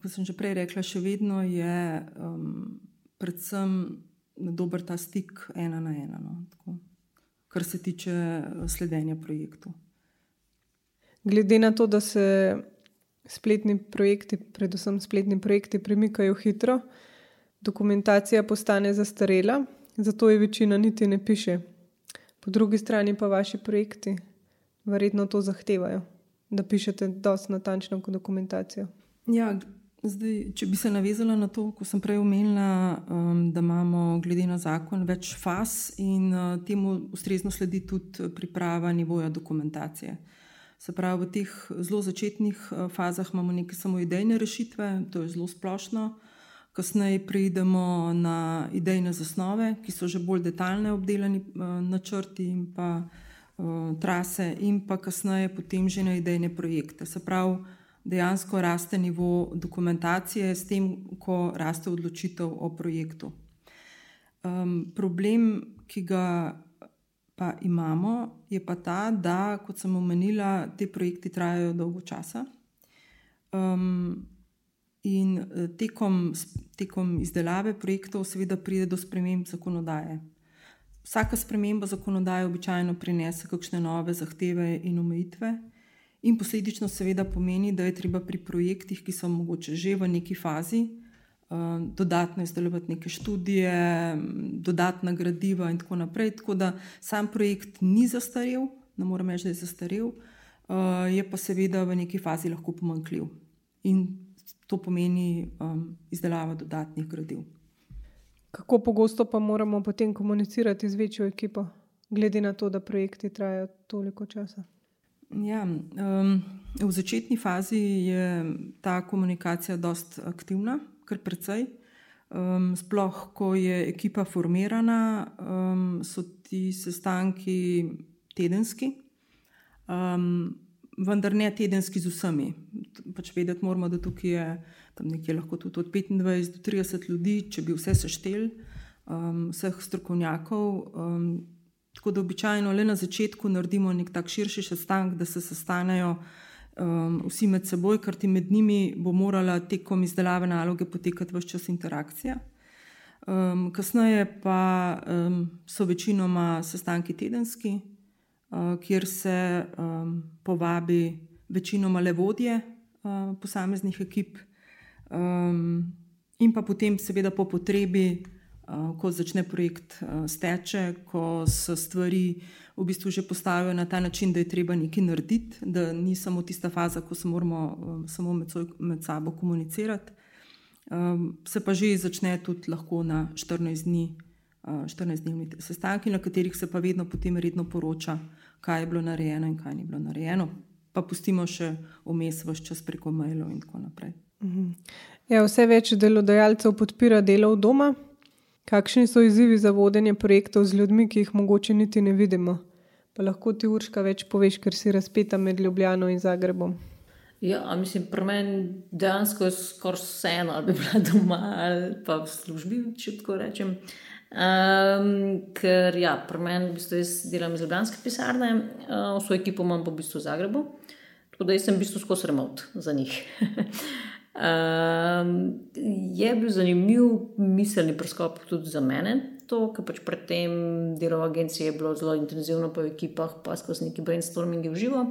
kot sem že prej rekla, še vedno je um, predvsem dober ta stik ena na ena, no, tako, kar se tiče uh, sledenja projektu. Glede na to, da se spletni projekti, predvsem spletni projekti, premikajo hitro, dokumentacija postane zastarela, zato je večina niti ne piše. Po drugi strani pa vaši projekti verjetno to zahtevajo, da pišete dosti natančno dokumentacijo. Ja, Zdaj, če bi se navezala na to, ko sem prej omenila, um, da imamo glede na zakon več faz in uh, temu ustrezno sledi tudi priprava nivoja dokumentacije. Se pravi, v teh zelo začetnih uh, fazah imamo neke samo idejne rešitve, to je zelo splošno. Kasneje pridemo na idejne zasnove, ki so že bolj detaljne, obdelani uh, načrti in pa uh, trase, in pa kasneje potem že na idejne projekte. Se pravi, dejansko raste nivo dokumentacije, s tem, ko raste odločitev o projektu. Um, problem, ki ga pa imamo, je pa ta, da, kot sem omenila, te projekti trajajo dolgo časa. Um, in eh, tekom, tekom izdelave projektov, seveda, pride do sprememb zakonodaje. Vsaka sprememba zakonodaje običajno prinese kakšne nove zahteve in omejitve, in posledično seveda pomeni, da je treba pri projektih, ki so mogoče že v neki fazi, eh, dodatno izdelovati neke študije, dodatna gradiva in tako naprej. Tako da sam projekt ni zastarel, ne morem reči, da je zastarel, eh, je pa seveda v neki fazi lahko pomankljiv. In to pomeni um, izdelava dodatnih gradiv. Kako pogosto pa moramo potem komunicirati z večjo ekipo, glede na to, da projekti trajajo toliko časa? Ja, um, v začetni fazi je ta komunikacija precej aktivna, kar precej. Um, sploh, ko je ekipa formirana, um, so ti sestanki tedenski, um, vendar ne tedenski z vsemi. Pač vedeti moramo, da tukaj je tam nekje lahko tudi od 25 do 30 ljudi, če bi vse sešteli, um, vseh strokovnjakov. Um, Tako da običajno le na začetku naredimo nek tak širši sestanek, da se sestanejo um, vsi med seboj, ker ti med njimi bo morala tekom izdelave naloge potekati vse čas interakcija. Um, kasneje pa um, so večinoma sestanki tedenski, uh, kjer se um, povabi večinoma le vodje uh, posameznih ekip, um, in pa potem, seveda, po potrebi, ko začne projekt uh, steče, ko se stvari v bistvu že postavijo na ta način, da je treba nekaj narediti, da ni samo tista faza, ko se moramo uh, samo med, so, med sabo komunicirati. Um, se pa že začne tudi lahko na 14 dni, uh, 14 dni sestanki, na katerih se pa vedno potem redno poroča, kaj je bilo narejeno in kaj ni bilo narejeno. Pa pustimo še vmes vse čas preko mailov in tako naprej. Mhm. Ja, vse več delodajalcev podpira delo v doma. Kakšni so izzivi za vodenje projektov z ljudmi, ki jih mogoče niti ne vidimo? Pa lahko ti urška več poveš, ker si razpeta med Ljubljano in Zagrebom. Ja, mislim, pri meni dejansko je skoraj vseeno, ali bi bila doma ali pa v službi, če tako rečem. Um, ker ja, pri meni v bistvu jaz delam iz Ljubljanske pisarne, uh, v svoji ekipi imam pa v bistvu v Zagrebu, tako da sem v bistvu skozi remot za njih. [LAUGHS] um, je bil zanimiv miselni preskop tudi za mene, to, ker pač predtem delo v agenciji je bilo zelo intenzivno po ekipah, pa skozi neki brainstorming v živo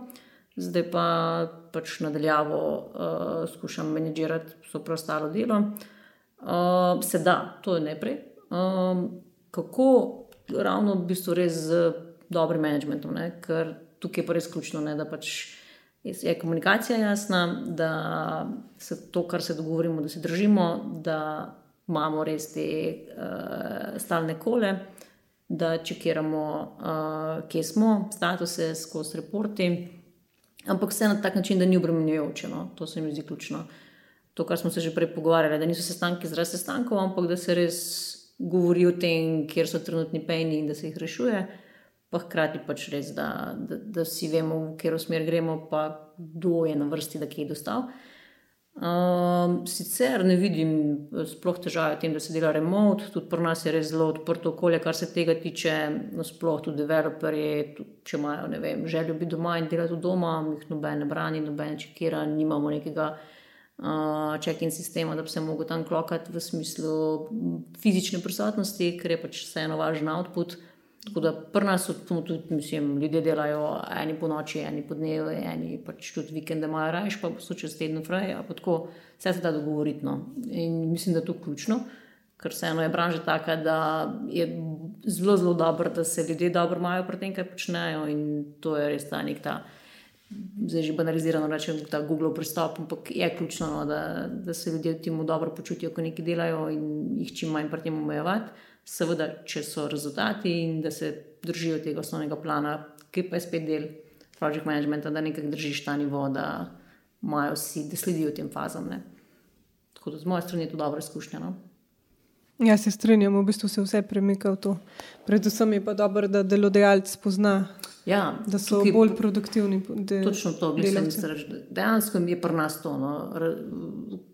zdaj pa pač nadaljavo uh, skušam menedžirati vso preostalo delo. Uh, se da, to je najprej. Um, kako ravno v bistvu res z dobrim menedžmentom, ne? ker tukaj je pa res ključno, ne? da pač je komunikacija jasna, da se to, kar se dogovorimo, da se držimo, da imamo res te uh, stalne kole. Da čekiramo, uh, kje smo, statuse, skozi reporti, ampak vse na tak način, da ni obremenjujoče. No? To se mi zdi ključno. To, kar smo se že prej pogovarjali, da niso sestanki zaradi sestankov, ampak da se res govori o tem, kjer so trenutni pejni in da se jih rešuje. Pa hkrati pač res, da, da, da vsi vemo, v katero smer gremo, pa kdo je na vrsti, da kje dostal. Um, sicer ne vidim sploh težave v tem, da se dela remote, tudi pri nas je res zelo odprto okolje, kar se tega tiče. No, sploh tudi developerji, če imajo vem, željo biti doma in delati od doma, jih noben ne brani, noben čekira, nimamo nekega uh, check-in sistema, da bi se lahko tam klokati v smislu fizične prisotnosti, ker je pač vseeno važen output. Tako da pri nas tudi, mislim, ljudje delajo eni po noči, eni po dnevu, eni pač tudi vikende imajo rajš, pa so čez teden fraj, pa tako vse se da dogovoriti. No. In mislim, da je to ključno, ker vseeno je branža taka, da je zelo, zelo dobro, da se ljudje dobro imajo pri tem, kaj počnejo in to je res ta nek ta. Zdaj že banalizirano rečem, da je Google pristop, ampak je ključno, no, da, da se ljudje v tem dobro počutijo, ko nekaj delajo in jih čim manj pri tem omejevati seveda, če so rezultati in da se držijo tega osnovnega plana, ki pa je spet del project managementa, da nekaj držiš ta nivo, da imajo vsi, da sledijo tem fazam. Ne. Tako da z moje strani je to dobro izkušnja. No? Ja, se strinjam, v bistvu se vse premika v to. Predvsem je pa dobro, da delodajalec spozna, ja, da so tukaj, bolj produktivni. Točno to, mislim, da dejansko je pri nas to no,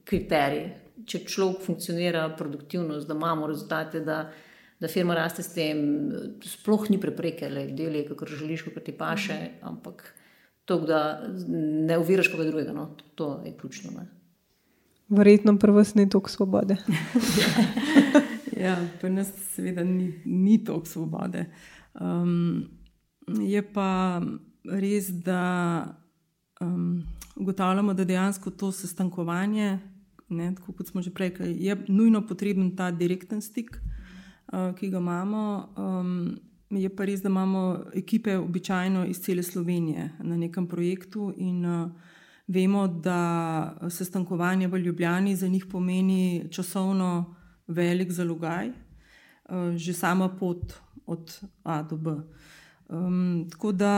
kriterij. Če človek funkcionira produktivno, da imamo rezultate, da da firma raste s tem, sploh ni prepreke, da delaš, kako želiš, kako ti paše, mhm. ampak to, da ne uviraš koga drugega, no, to je ključno. Ne. Verjetno prvo ni toliko svobode. [LAUGHS] ja, pri nas seveda ni, ni toliko svobode. Um, je pa res, da um, ugotavljamo, da dejansko to sestankovanje, ne, kot smo že prej je nujno potreben ta direkten stik. Eh, ki ga imamo. Um, je pa res, da imamo ekipe običajno iz cele Slovenije na nekem projektu in uh, vemo, da sestankovanje v Ljubljani za njih pomeni časovno velik zalogaj, uh, že sama pot od A do B. Um, tako da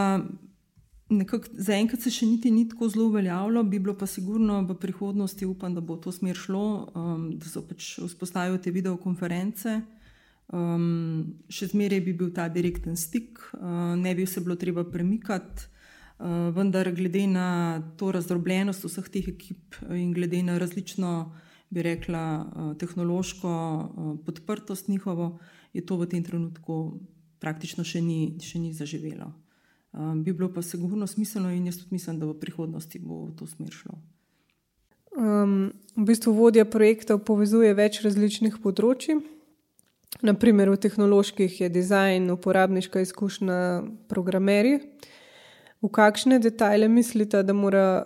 zaenkrat se še niti ni tako zelo uveljavilo, bi bilo pa sigurno v prihodnosti, upam, da bo to smer šlo, um, da so pač vzpostavili te videokonference. Um, še zmeraj bi bil ta direkten stik, uh, ne bi se bilo treba premikati, uh, vendar glede na to razdrobljenost vseh teh ekip in glede na različno, bi rekla, uh, tehnološko uh, podprtost njihovo, je to v tem trenutku praktično še ni, še ni zaživelo. Um, bi bilo pa sigurno smiselno in jaz tudi mislim, da v prihodnosti bo v to smer šlo. Um, v bistvu vodja projektov povezuje več različnih področji. Naprimer, v tehnoloških je dizajn, uporabniška izkušnja, programeri. V kakšne detajle mislite, da mora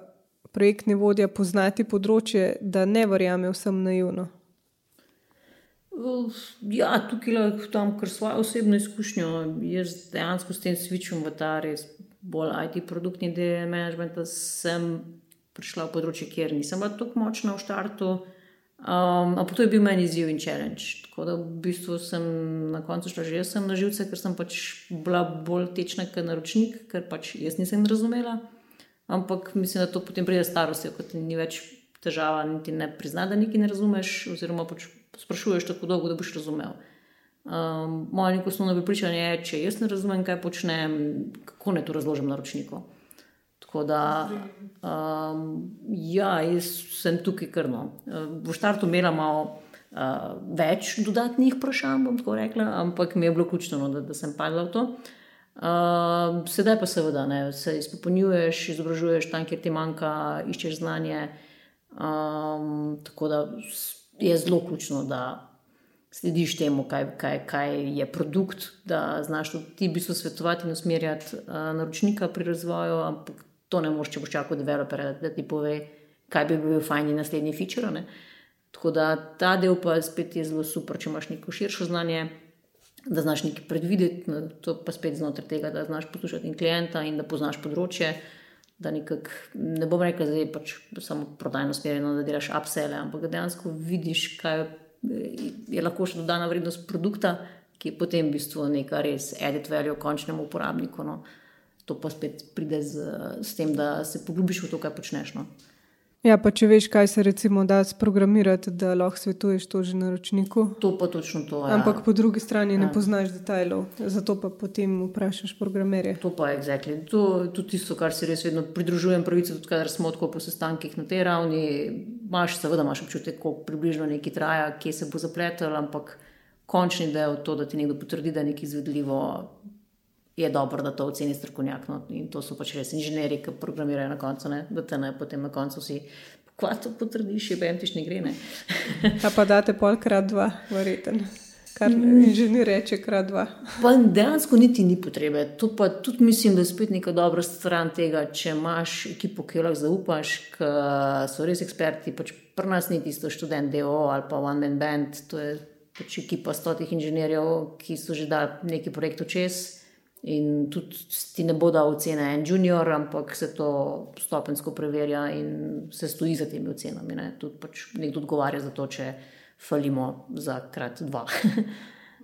projektni vodja poznati področje, da ne verjame vsem naivno? Ja, tukaj lahko tam, ker svojo osebno izkušnjo, jaz dejansko s tem switchom v ta res bolj IT produktni del managementa sem prišla v področje, kjer nisem bila tako močna v štartu. Um, ampak to je bil meni izziv in challenge. Tako da v bistvu sem na koncu šla že jaz na živce, ker sem pač bila bolj tečna kot naročnik, ker pač jaz nisem razumela. Ampak mislim, da to potem pride starosti, ko ti ni več težava, niti ne prizna, da nekaj ne razumeš, oziroma pač sprašuješ tako dolgo, da boš razumel. Um, moje neko osnovno prepričanje je, če jaz ne razumem, kaj počnem, kako naj to razložim naročniku. Tako da, um, ja, jaz sem tukaj krno. V štartu imela malo uh, več dodatnih vprašanj, bom tako rekla, ampak mi je bilo ključno, no, da, da sem padla v to. Uh, sedaj pa seveda ne, se izpopolnjuješ, izobražuješ tam, kjer ti manjka, iščeš znanje. Um, tako da je zelo ključno, da slediš temu, kaj, kaj, kaj je produkt, da znaš tudi ti v bistvu svetovati in usmerjati uh, naročnika pri razvoju, ampak to ne moš, če boš čakal developerja, da ti pove, kaj bi bil fajn naslednji feature. Ne? Tako da ta del pa spet je zelo super, če imaš neko širše znanje, da znaš nekaj predvideti, to pa spet znotraj tega, da znaš poslušati in klienta in da poznaš področje. Da nekak, ne bom rekel, da je pač samo prodajno smerjeno, da delaš upsele, ampak dejansko vidiš, kaj je lahko še dodana vrednost produkta, ki je potem v bistvu nekaj res edit value končnemu uporabniku. No. To pa spet pride z, z tem, da se poglobiš v to, kaj počneš. No. Ja, pa če veš, kaj se recimo da sprogramirati, da lahko svetuješ to že naročniku. To pa točno to. Ja. Ampak po drugi strani ja. ne poznaš detajlov, zato pa potem vprašaš programerje. To pa je exactly. to, to tisto, kar si res vedno pridružujem, pravice, tudi kadar smo tako po sestankih na tej ravni. Máš, seveda, imaš občutek, kako približno nekaj traja, kje se bo zapletel, ampak končni del to, da ti nekdo potrdi, da je nekaj izvedljivo je dobro, da to oceni strokovnjak. No? In to so pač res inženirji, ki programirajo na koncu, ne? da te ne potem na koncu vsi. Kaj to potrdiš, je BMT ne gre. Ta pa date polkrat dva, verjeten. Kar mm. inženir reče, krat dva. Pa dejansko niti ni potrebe. To pa tudi mislim, da je spet neka dobra stran tega, če imaš ekipo, ki jo lahko zaupaš, ki so res eksperti. Pač Pri nas ni tisto študent DO ali pa One Man Band, to je pač ekipa stotih inženirjev, ki so že dali neki projekt čez. In tudi ti ne bo dal ocene en junior, ampak se to stopensko preverja in se stoji za temi ocenami. Ne. Tudi pač nekdo odgovarja za to, če falimo za krat dva. [LAUGHS]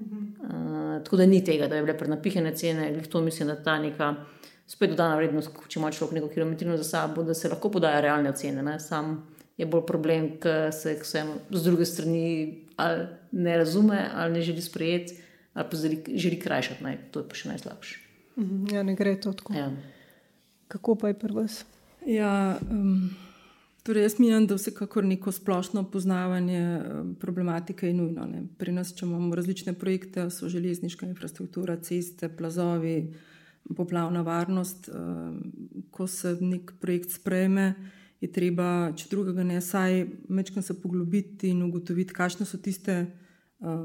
uh, tako da ni tega, da je bile prenapihene cene, to mislim, da ta neka spet dodana vrednost, če ima človek neko kilometrino za sabo, da se lahko podajo realne ocene. Ne. Sam je bolj problem, ker se vsem z druge strani ali ne razume ali ne želi sprejeti ali pa želi krajšati, naj, to je pa še najslabše. Mhm, ja, ne gre to tako. Ja. Kako pa je pri vas? Ja, um, torej jaz mislim, da vsekakor neko splošno poznavanje problematike je nujno. Ne. Pri nas, če imamo različne projekte, so železniška infrastruktura, ceste, plazovi, poplavna varnost. Um, ko se nek projekt sprejme, je treba, če drugega ne, saj mečkam se poglobiti in ugotoviti, kakšne so tiste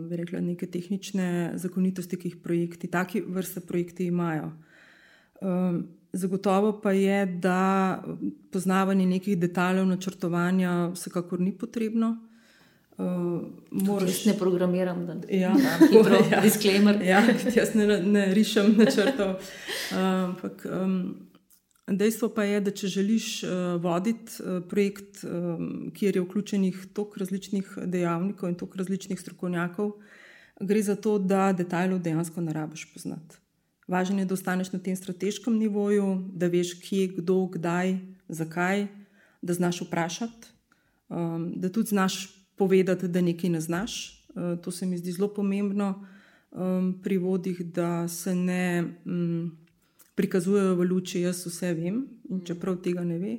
bi rekla, neke tehnične zakonitosti, ki jih projekti, taki vrste projekti imajo. Zagotovo pa je, da poznavanje nekih detaljev načrtovanja vsekakor ni potrebno. Uh, moraš... Ne programiram, da ja, hitro, [LAUGHS] ja, disclaimer. Ja, jaz ne, ne rišem načrtov. [LAUGHS] Ampak um, Dejstvo pa je, da če želiš uh, voditi uh, projekt, um, kjer je vključenih toliko različnih dejavnikov in toliko različnih strokovnjakov, gre za to, da detajlov dejansko ne rabiš poznati. Važno je, da ostaneš na tem strateškem nivoju, da veš, kje, kdo, kdaj, zakaj, da znaš vprašati, um, da tudi znaš povedati, da nekaj ne znaš. To se mi zdi zelo pomembno um, pri vodih, da se ne. Um, prikazujejo v luči, jaz vse vem, čeprav tega ne ve.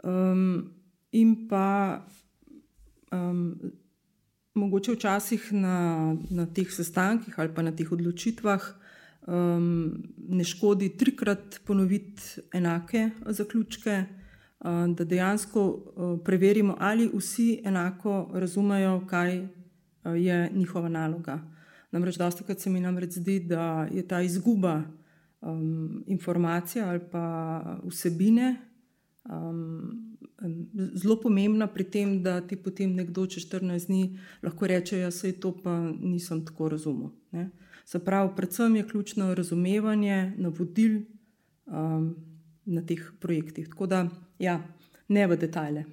Um, in pa um, mogoče včasih na, na teh sestankih ali pa na teh odločitvah um, ne škodi trikrat ponoviti enake zaključke, um, da dejansko um, preverimo, ali vsi enako razumejo, kaj um, je njihova naloga. Namreč, dosta krat se mi namreč zdi, da je ta izguba um, informacija ali pa vsebine. Um, zelo pomembna pri tem, da ti potem nekdo čez 14 dni lahko reče: Ja, se je to, pa nisem tako razumel. Ne? Se pravi, predvsem je ključno razumevanje navodil um, na teh projektih. Tako da, ja, ne v detajle.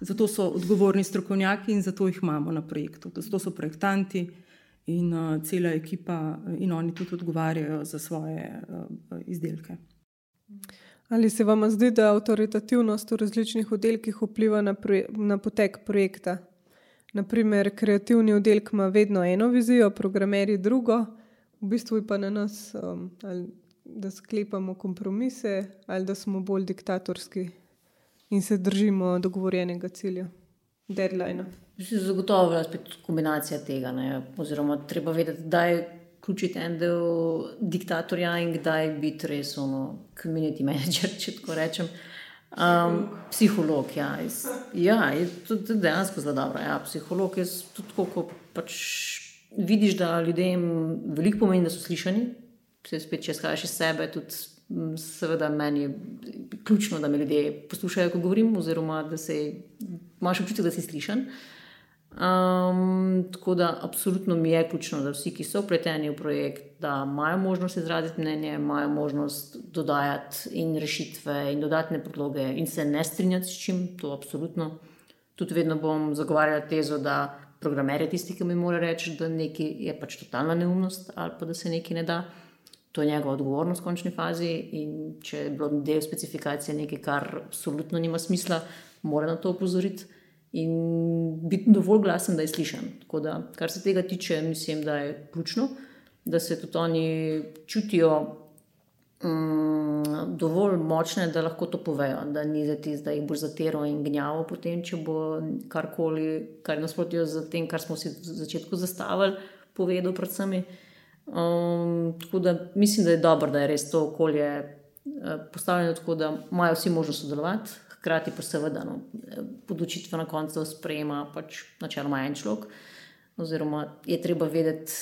Zato so odgovorni strokovnjaki in zato jih imamo na projektu. Zato so projektanti in uh, cela ekipa, in oni tudi odgovarjajo za svoje uh, izdelke. Ali se vam zdi, da avtoritativnost v različnih oddelkih vpliva na, na potek projekta? Naprimer, kreativni oddelek ima vedno eno vizijo, programeri drugo, v bistvu je pa na nas, um, ali, da sklepamo kompromise ali da smo bolj diktatorski in se držimo dogovorjenega cilja, deadline. Zagotovo je spet kombinacija tega. Ne? Oziroma, treba vedeti, da je vključiti en del diktatorja in kdaj biti res ono, community manager, [LAUGHS] če tako rečem. Um, psiholog, ja, iz, ja je tudi dejansko zelo dobro. Ja, psiholog je tudi tako, ko pač vidiš, da ljudem veliko pomeni, da so slišani. Se spet, če skaš iz sebe, tudi seveda meni je ključno, da me ljudje poslušajo, ko govorim, oziroma da se imaš občutek, da si slišan. Um, tako da, absolutno mi je ključno, da vsi, ki so upleteni v projekt, da imajo možnost izraziti mnenje, imajo možnost dodajati in rešitve in dodatne predloge in se ne strinjati s čim, to absolutno. Tudi vedno bom zagovarjala tezo, da programer je tisti, ki mi mora reči, da nekaj je pač totalna neumnost ali pa da se nekaj ne da. To je njegova odgovornost v končni fazi in če je bilo del specifikacije nekaj, kar absolutno nima smisla, mora na to upozoriti in biti dovolj glasen, da je slišen. Da, kar se tega tiče, mislim, da je ključno, da se tudi oni čutijo um, dovolj močne, da lahko to povejo, da ni za ti, da jih bo zatero in gnjavo potem, če bo karkoli, kar nasprotijo z tem, kar smo si v začetku zastavili, povedal predvsem. Um, tako da mislim, da je dobro, da je res to okolje uh, postavljeno tako, da imajo vsi možnost sodelovati, hkrati pa seveda no, podočitve na koncu sprejema pač načeloma en človek. Oziroma je treba vedeti,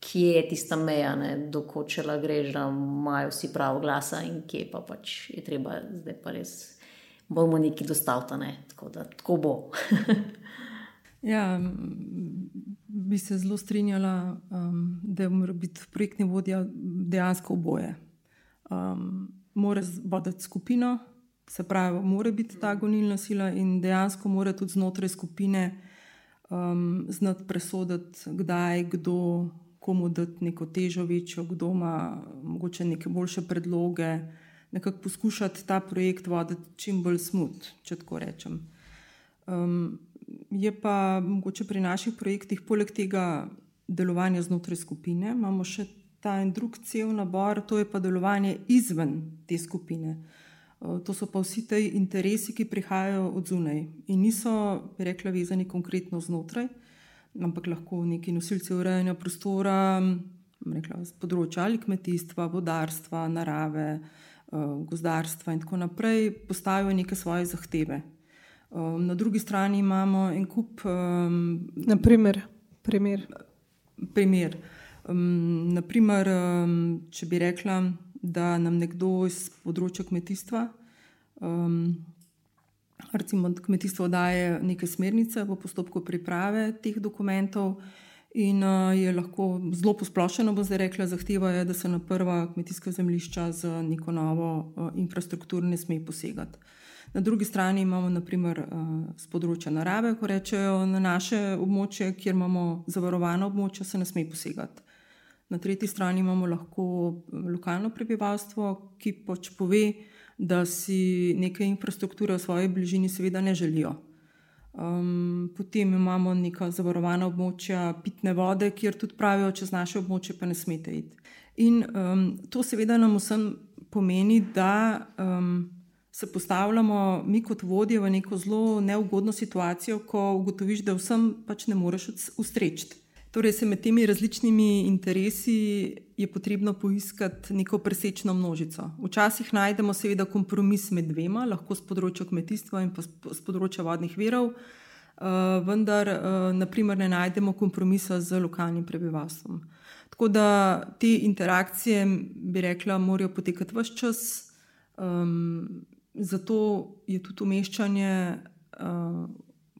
kje je tista meja, dokočela greš, da imajo vsi pravo glasa in kje pa pač je treba zdaj pa res. Bomo neki dostavljeni, ne? tako da tako bo. [LAUGHS] ja, bi se zelo strinjala, um, da mora biti projektni vodja dejansko oboje. Um, mora voditi skupino, Se pravi, mora biti ta gonilna sila in dejansko mora tudi znotraj skupine um, znati presoditi, kdaj, kdo, komu dati neko težo večjo, kdo ima morda neke boljše predloge, nekako poskušati ta projekt voditi čim bolj smut, če tako rečem. Um, je pa mogoče pri naših projektih, poleg tega delovanja znotraj skupine, imamo še ta en drug cel nabor, to je pa delovanje izven te skupine. Eh, to so pa vsi ti interesi, ki prihajajo od zunaj in niso, bi rekla, vezani konkretno znotraj, ampak lahko neki nosilci urejanja prostora, rekla, z področja ali kmetijstva, vodarstva, narave, eh, gozdarstva in tako naprej, postavijo neke svoje zahteve. Eh, na drugi strani imamo en kup. Naprimer, primer. primer. Naprimer, če bi rekla, da nam nekdo iz področja kmetijstva, um, recimo kmetijstvo, daje neke smernice v postopku priprave teh dokumentov. In uh, je lahko zelo posplošeno, bo zdaj rekla, zahteva je, da se na prva kmetijska zemljišča z neko novo uh, infrastrukturo ne sme posegati. Na drugi strani imamo, naprimer, z uh, področja narave, ko rečejo, na naše območje, kjer imamo zavarovano območje, se ne sme posegati. Na tretji strani imamo lahko eh, lokalno prebivalstvo, ki pač pove, da si neke infrastrukture v svoji bližini seveda ne želijo. Um, potem imamo neka zavarovana območja pitne vode, kjer tudi pravijo, čez naše območje pa ne smete iti. In um, to seveda nam vsem pomeni, da um, se postavljamo mi kot vodje v neko zelo neugodno situacijo, ko ugotoviš, da vsem pač ne moreš ustreči. Torej, med temi različnimi interesi je potrebno poiskati neko presečno množico. Včasih najdemo seveda kompromis med dvema, lahko z področja kmetijstva in z področja vodnih verov, vendar naprimer, ne najdemo kompromisa z lokalnim prebivalstvom. Tako da te interakcije, bi rekla, morajo potekati vse čas. Um, zato je tudi umeščanje uh,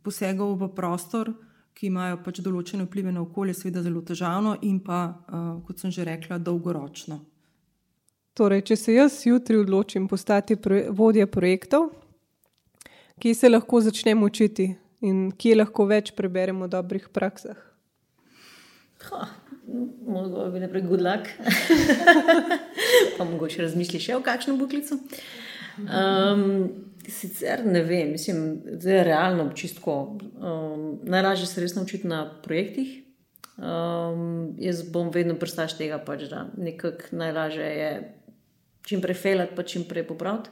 posegov v prostor, ki imajo pač določene vplive na okolje, seveda zelo težavno in pa, uh, kot sem že rekla, dolgoročno. Torej, če se jaz jutri odločim postati proje vodja projektov, kje se lahko začnem učiti in kje lahko več preberemo o dobrih praksah? Mogoče bi najprej good luck, [LAUGHS] pa mogoče razmišljati še o kakšnem buklicu. Um, sicer ne vem, mislim, da je realno čistko. Um, najlažje se res naučiti na projektih. Um, jaz bom vedno prstaš tega, pač, da nekako najlažje je čim prej felati, pa čim prej popraviti.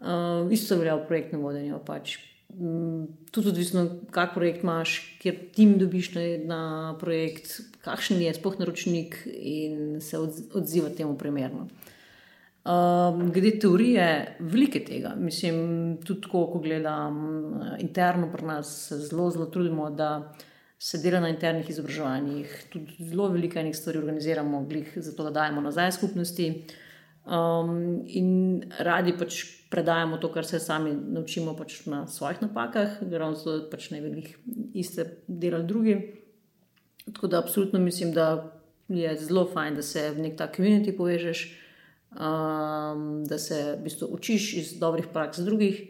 Uh, isto velja v projektnem vodenju. Pač. Um, tudi odvisno, kak projekt imaš, kjer tim dobiš na, na projekt, kakšen je spoh naročnik in se odziva temu primerno. Um, glede teorije, veliko tega. Mislim, tudi tako, ko gledam interno pri nas, se zelo, zelo trudimo, da se dela na internih izobraževanjih. Tudi zelo veliko enih stvari organiziramo, glih, zato da dajemo nazaj skupnosti. Um, in radi pač predajamo to, kar se sami naučimo pač na svojih napakah, ravno zato, da pač ne bi jih iste delali drugi. Tako da, absolutno mislim, da je zelo fajn, da se v nek ta komunit povežeš um, da se v bistvu učiš iz dobrih praks drugih.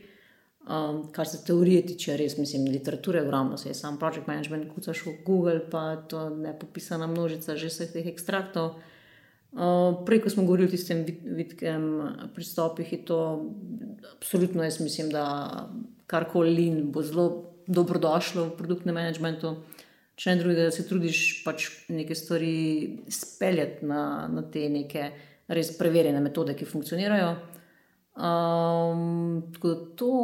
Um, kar se teorije tiče, res mislim, literature ogromno, se je sam project management, kucaš v Google, pa to ne popisana množica že vseh teh ekstraktov. Uh, prej, ko smo govorili o tistem vidkem pristopih, je to absolutno, jaz mislim, da karkoli bo zelo dobrodošlo v produktnem managementu. Če ne drugega, da se trudiš pač neke stvari speljati na, na te neke res preverjene metode, ki funkcionirajo. Um, tako da to,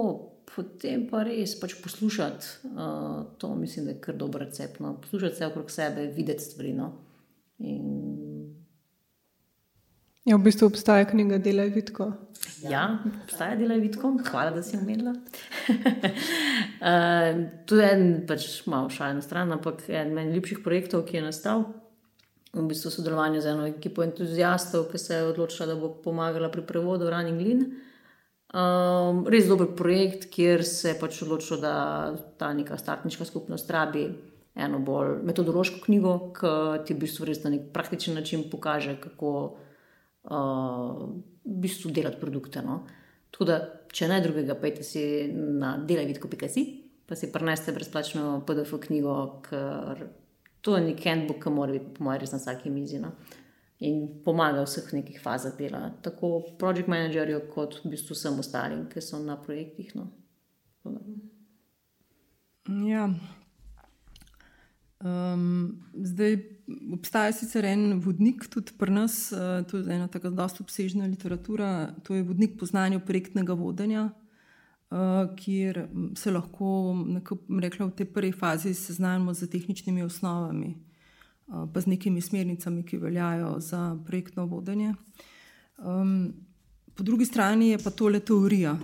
potem pa res pač poslušati, uh, to mislim, da je kar dober recept. No. Poslušati vse okrog sebe, videti stvari. No. In... Ja, v bistvu obstaja knjiga Delaj vidko. Ja, obstaja Delaj vidko, hvala, da si umela. uh, [LAUGHS] to je en, pač malo šaljno stran, ampak en najljubših projektov, ki je nastal v bistvu sodelovanju z eno ekipo entuzijastov, ki se je odločila, da bo pomagala pri prevodu Running Lean. Um, res dober projekt, kjer se je pač odločilo, da ta neka startniška skupnost rabi eno bolj metodološko knjigo, ki ti v bistvu res na nek praktičen način pokaže, kako uh, v bistvu delati produkte. No. Tako da, če ne drugega, pejte si na delajvidko.si, pa si preneste brezplačno PDF knjigo, ker to je nek handbook, ki mora biti, po mojem, res na vsaki mizi. No? In pomaga v vseh nekih fazah dela, tako project managerju, kot v bistvu vsem ostalim, ki so na projektih. No? Ja. Um, zdaj obstaja sicer en vodnik, tudi pri nas, uh, to je ena tako zelo obsežna literatura, to je vodnik poznanja projektnega vodenja. Eh, kjer se lahko rekla, v tej prvi fazi seznanimo z tehničnimi osnovami, eh, pa z nekimi smernicami, ki veljajo za projektno vodenje. Po drugi strani je pa tole teorija.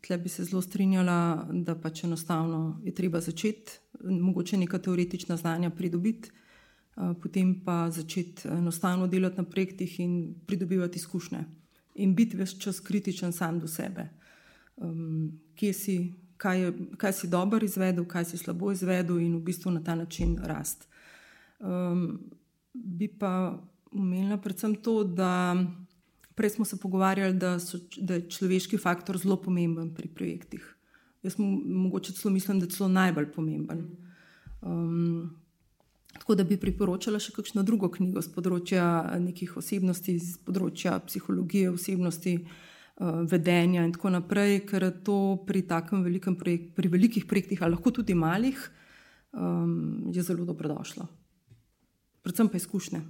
Tle bi se zelo strinjala, da pač enostavno je treba začeti, mogoče neka teoretična znanja pridobiti, eh, potem pa začeti enostavno delati na projektih in pridobivati izkušnje in biti več čas kritičen sam do sebe um, kje si, kaj, je, kaj si dobro izvedel, kaj si slabo izvedel, in v bistvu na ta način rast. Um, bi pa omenila predvsem to, da prej smo se pogovarjali, da, so, da je človeški faktor zelo pomemben pri projektih. Jaz mogoče celo mislim, da je celo najbolj pomemben. Um, tako da bi priporočala še kakšno drugo knjigo z področja nekih osebnosti, z področja psihologije osebnosti, uh, vedenja in tako naprej, ker to pri takem velikem projektu, pri velikih projektih, ali lahko tudi malih, um, je zelo dobrodošlo. Predvsem pa izkušnje.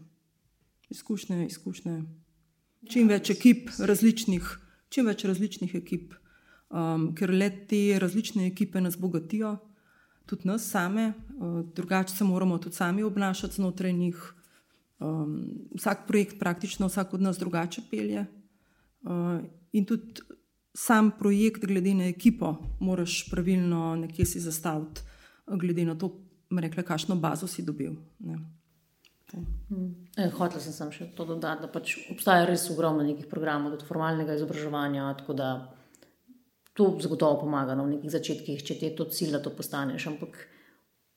Izkušnje, izkušnje. Čim več ekip, različnih, čim več različnih ekip, um, ker le te različne ekipe nas bogatijo, tudi nas same, uh, drugače se moramo tudi sami obnašati znotraj njih. Um, vsak projekt, praktično vsak od nas drugače pelje. Uh, in tudi sam projekt, glede na ekipo, moraš pravilno nekje si zastaviti, glede na to, rekla, kakšno bazo si dobil. Hmm. E, Hotel sem, še to dodati, da pač obstaja res ogromno nekih programov, tudi formalnega izobraževanja. Tako da to zagotovo pomaga no, nekih začetkih, če ti je to cilj, da to postaneš. Ampak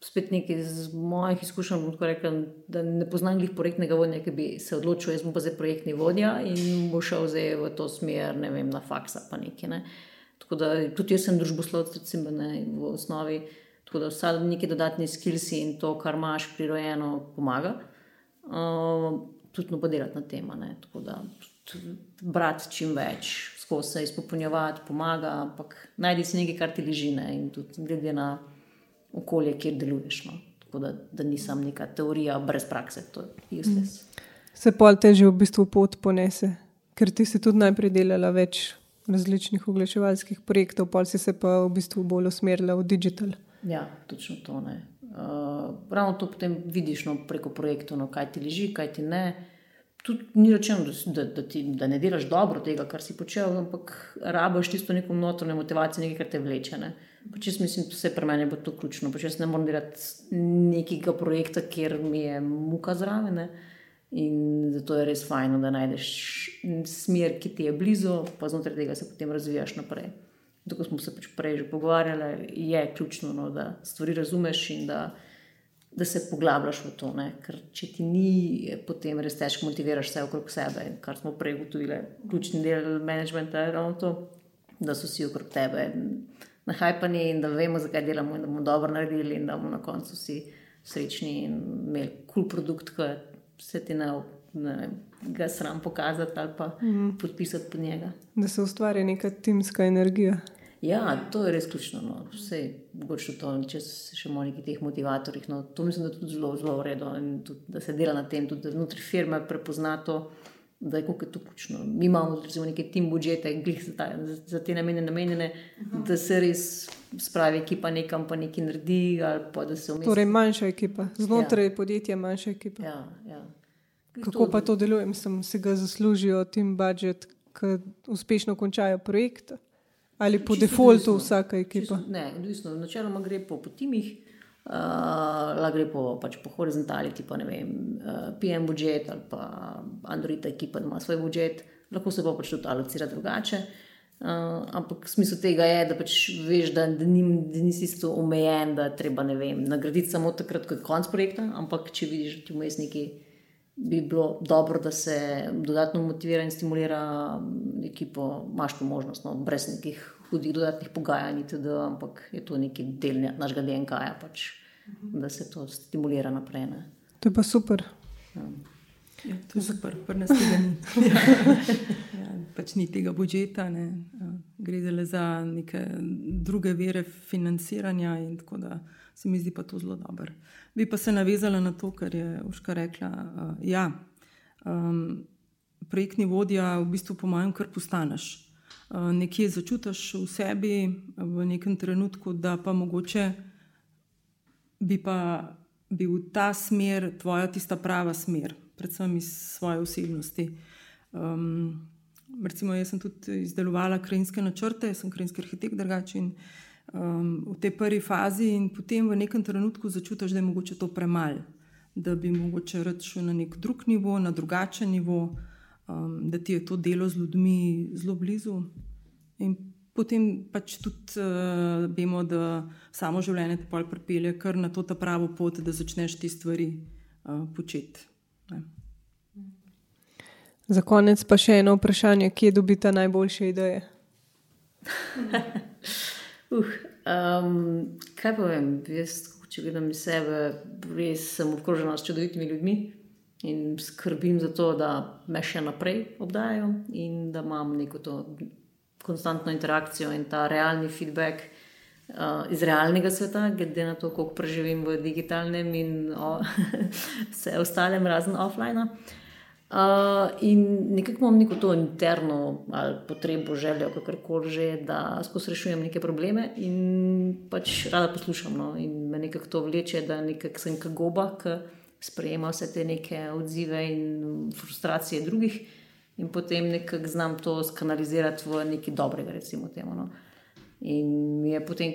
spet nekaj iz mojih izkušenj, rekel, da ne poznam jih projektnega vodja, ki bi se odločil, jaz bom pa zdaj projektni vodja in bo šel zdaj v to smer, ne vem, na faksa pa nekaj. Ne. Tako da tudi jaz sem družboslovec, recimo, ne, v osnovi. Tako da vsa neki dodatni skilsi in to, kar imaš prirojeno, pomaga. Uh, tudi no podelati na tem. Tako da brati čim več, skozi se izpopolnjevati, pomaga, ampak najdi si nekaj, kar ti leži ne? in tudi glede na okolje, kjer deluješ. No? Tako da, da nisem neka teorija brez prakse, to je useless. Mm. Se pa teže v bistvu pot ponese, ker ti si tudi najprej delala več različnih oglaševalskih projektov, pa si se pa v bistvu bolj usmerila v digital. Ja, točno to. Uh, ravno to potem vidiš no, preko projektov, no, kaj ti leži, kaj ti ne. Tudi ni rečeno, da, da, da, ti, da ne delaš dobro tega, kar si počel, ampak rabiš tisto neko notranjo motivacijo, nekaj, kar te vleče. Ne. Uh, Pač jaz mislim, da vse pri meni bo to ključno. Pač jaz ne morem delati nekega projekta, kjer mi je muka zraven. In zato je res fajn, da najdeš smer, ki ti je blizu, pa znotraj tega se potem razvijaš naprej. Tako smo se pač prej že pogovarjali, je ključno, no, da stvari razumeš in da, da se poglabljaš v to. Ne? Ker če ti ni, potem res težko motiviraš vse okrog sebe. Kar smo prej ugotovili, ključni del menedžmenta je ravno to, da so vsi okrog tebe nahajpani in da vemo, zakaj delamo in da bomo dobro naredili in da bomo na koncu vsi srečni in imeli kul cool produkt, ki se ti ne, ne ga sram pokazati ali pa mm. podpisati pod njega. Da se ustvari neka timska energija. Ja, to je res ključno. No. Vse je to, če se še imamo nekaj teh motivatorjev. No. To mislim, da je tudi zelo, zelo vredno in tudi, da se dela na tem, tudi znotraj firme prepoznato da je kako je to počno. Mi imamo recimo neke tim budžete, glih za, ta, za, te namene namenjene, uh -huh. da se res spravi ekipa nekam pa nekaj naredi. Umesti... Torej manjša ekipa, znotraj ja. podjetja manjša ekipa. Ja, ja. Kako to, pa to deluje? Mislim, se ga zaslužijo tim budžet, ki uspešno končajo projekt ali po defaultu vsaka ekipa? Čisto, ne, odvisno. Načeloma gre po, po timih. Uh, lahko gre po, pač po horizontali, tipo vem, uh, PM budžet ali pa Android ekipa, da ima svoj budžet, lahko se pa pač tudi alocira drugače. Uh, ampak smisel tega je, da pač veš, da, da, ni, da nisi isto omejen, da treba vem, nagraditi samo takrat, ko je konc projekta. Ampak če vidiš, da ti vmes neki bi bilo dobro, da se dodatno motivira in stimulira ekipo, imaš to možnost, no, brez nekih hudih dodatnih pogajanj, tudi, ampak je to neki del našega DNK, -ja, pač, da se to stimulira naprej. Ne. To je pa super. Ja. Ja, to je super, prvo tega ni. ja. [LAUGHS] Ja, pač ni tega budžeta, ne. Ja, gre le za neke druge vere financiranja. Tako da se mi zdi pa to zelo dobro. Bi pa se navezala na to, kar je Uška rekla. Uh, ja, um, projektni vodja v bistvu po mojem, kar postaneš. Eh, nekje začutiš v sebi, v nekem trenutku, da pa mogoče bi pa bil ta smer, tvoja tista prava smer, predvsem iz svoje osebnosti. Um, recimo, jaz sem tudi izdelovala krajinske načrte, jaz sem krajinski arhitekt drugačen in um, v tej prvi fazi, in potem v nekem trenutku začutiš, da je mogoče to premalo, da bi mogoče reči na nek drug nivo, na drugačen nivo um, da ti je to delo z ljudmi zelo blizu. In potem pač tudi uh, vemo, da samo življenje te pol pripelje kar na to pravo pot, da začneš te stvari uh, početi. Ne. Za konec pa še eno vprašanje, kje dobite najboljše ideje? [LAUGHS] uh, um, kaj povem, jaz, če gledam sebe, res sem obkrožena s čudovitimi ljudmi in skrbim za to, da me še naprej obdajajo in da imam neko to konstantno interakcijo in ta realni feedback uh, iz realnega sveta, glede na to, koliko preživim v digitalnem in o, [LAUGHS] vse ostalem, razen offline. Uh, in nekako imam neko to interno ali potrebo, željo, kako koli že, da skozi rešujem neke probleme in pač rada poslušam. No? In me nekako to vleče, da nekako sem kagoba. Ka sprejema vse te neke odzive in frustracije drugih in potem nekako znam to skanalizirati v nekaj dobrega, recimo temu. No. In je potem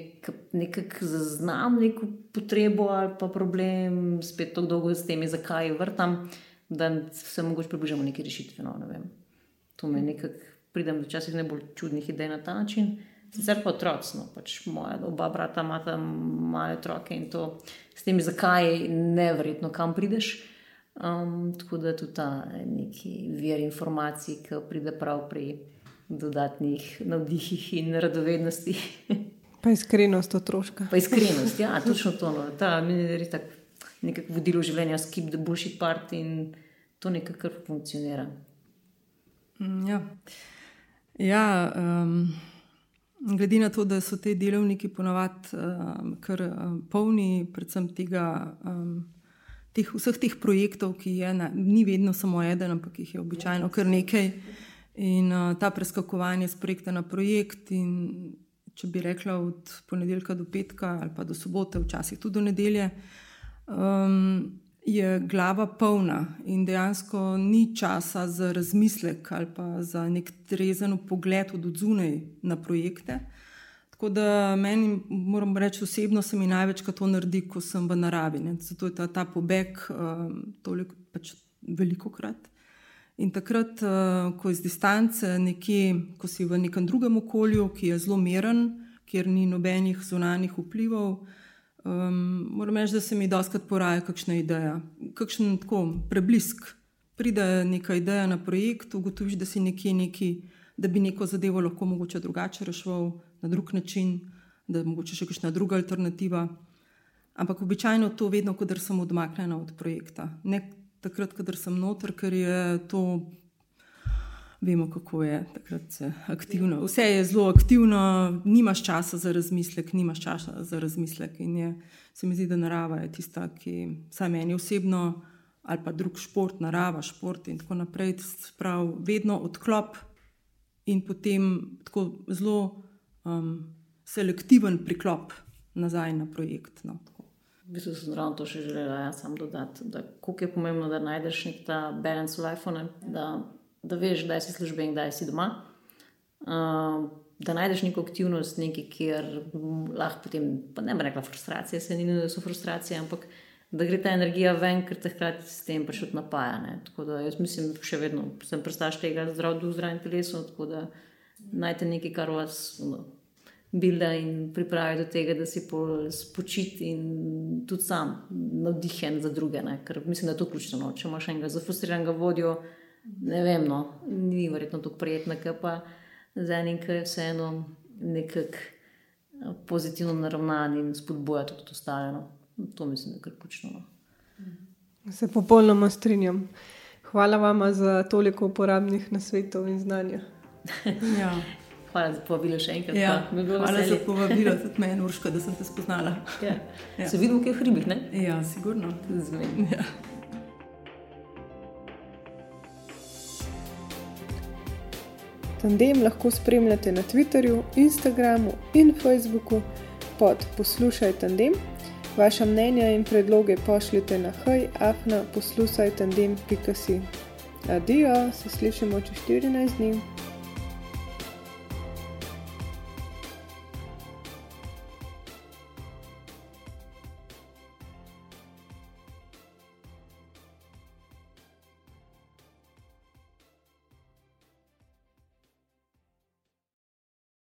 nekako zaznam neko potrebo ali pa problem, spet tako dolgo s temi, zakaj vrtam, da se mogoče približamo neki rešitvi. No, ne to me nekako pridem včasih najbolj čudnih idej na ta način. Sicer pa otroci, no, pač moja oba brata imata male otroke in to s temi, zakaj ne verjetno kam prideš. Um, tako da tudi ta neki vir informacij, ki pride prav pri dodatnih navdihih in radovednosti. [LAUGHS] Pa iskrenost otroška. Pa iskrenost, ja, točno to. No. Ta mi je res tako nekako vodilo življenja, skip the bullshit part in to nekako funkcionira. Mm, ja, ja um, glede na to, da so te delovniki ponovadi um, kar um, polni, predvsem tega. Um, teh, vseh teh projektov, ki je na, ni vedno samo eden, ampak jih je običajno kar nekaj. In uh, ta preskakovanje z projekta na projekt, in če bi rekla od ponedeljka do petka ali pa do sobote, včasih tudi do nedelje, um, je glava polna in dejansko ni časa za razmislek ali pa za nek trezen pogled od zunaj na projekte. Tako da meni, moram reči, osebno se mi največkrat to naredi, ko sem v naravi. Ne. Zato je ta, ta pobeg um, toliko pač veliko krat. In takrat, uh, ko iz distance, nekje, ko si v nekem drugem okolju, ki je zelo meren, kjer ni nobenih zunanjih vplivov, um, moram reči, da se mi doskrat poraja kakšna ideja, kakšen tako preblisk. Pride neka ideja na projekt, ugotoviš, da si nekje neki, da bi neko zadevo lahko mogoče drugače rešil na drug način, da je mogoče še kakšna druga alternativa. Ampak običajno to vedno, ko sem odmaknjena od projekta. Ne takrat, ko sem noter, ker je to, vemo, kako je takrat aktivno. Vse je zelo aktivno, nimaš časa za razmislek, nimaš časa za razmislek. In je, se mi zdi, da narava je tista, ki saj meni osebno, ali pa drug šport, narava, šport in tako naprej, prav vedno odklop in potem tako zelo um, selektiven priklop nazaj na projekt. No, v bistvu sem ravno to še želela ja, sam dodati, da kako je pomembno, da najdeš nek ta balance v iPhone, da, da veš, kdaj si službe in kdaj si doma. Uh, da najdeš neko aktivnost, nekaj, kjer lahko potem, pa ne bi rekla frustracija, se ni nujno, da so frustracije, ampak da gre ta energija ven, ker te hkrati s tem pač tudi napaja. Ne. Tako da jaz mislim, še vedno sem prestaš tega zdrav duh, zdrav telesu, tako da najte nekaj, kar vas no, bilda in pripravi do tega, da si spočit in tudi sam navdihen za druge. Ne? Ker mislim, da je to ključno. No? Če imaš enega zafrustriranega vodjo, ne vem, no, ni verjetno tako prijetno, ker pa za enim, ki je vseeno nekako eh, pozitivno naravnan in spodbuja tudi ostale. No? To mislim, da je ključno. No? Se popolnoma strinjam. Hvala vam za toliko uporabnih nasvetov in znanja. [LAUGHS] ja. Hvala za povabilo še enkrat. Ja, hvala za povabilo, [LAUGHS] tudi meni, Urška, da sem te spoznala. Ja. Ja. Se vidimo, kaj je v hribih? Ja, sigurno. Ja. Tandem lahko spremljate na Twitterju, Instagramu in Facebooku pod Poslušaj Tandem. Vaša mnenja in predloge pošljite na hajafna poslušaj tandem.si. Adijo, se slišimo čez 14 dni.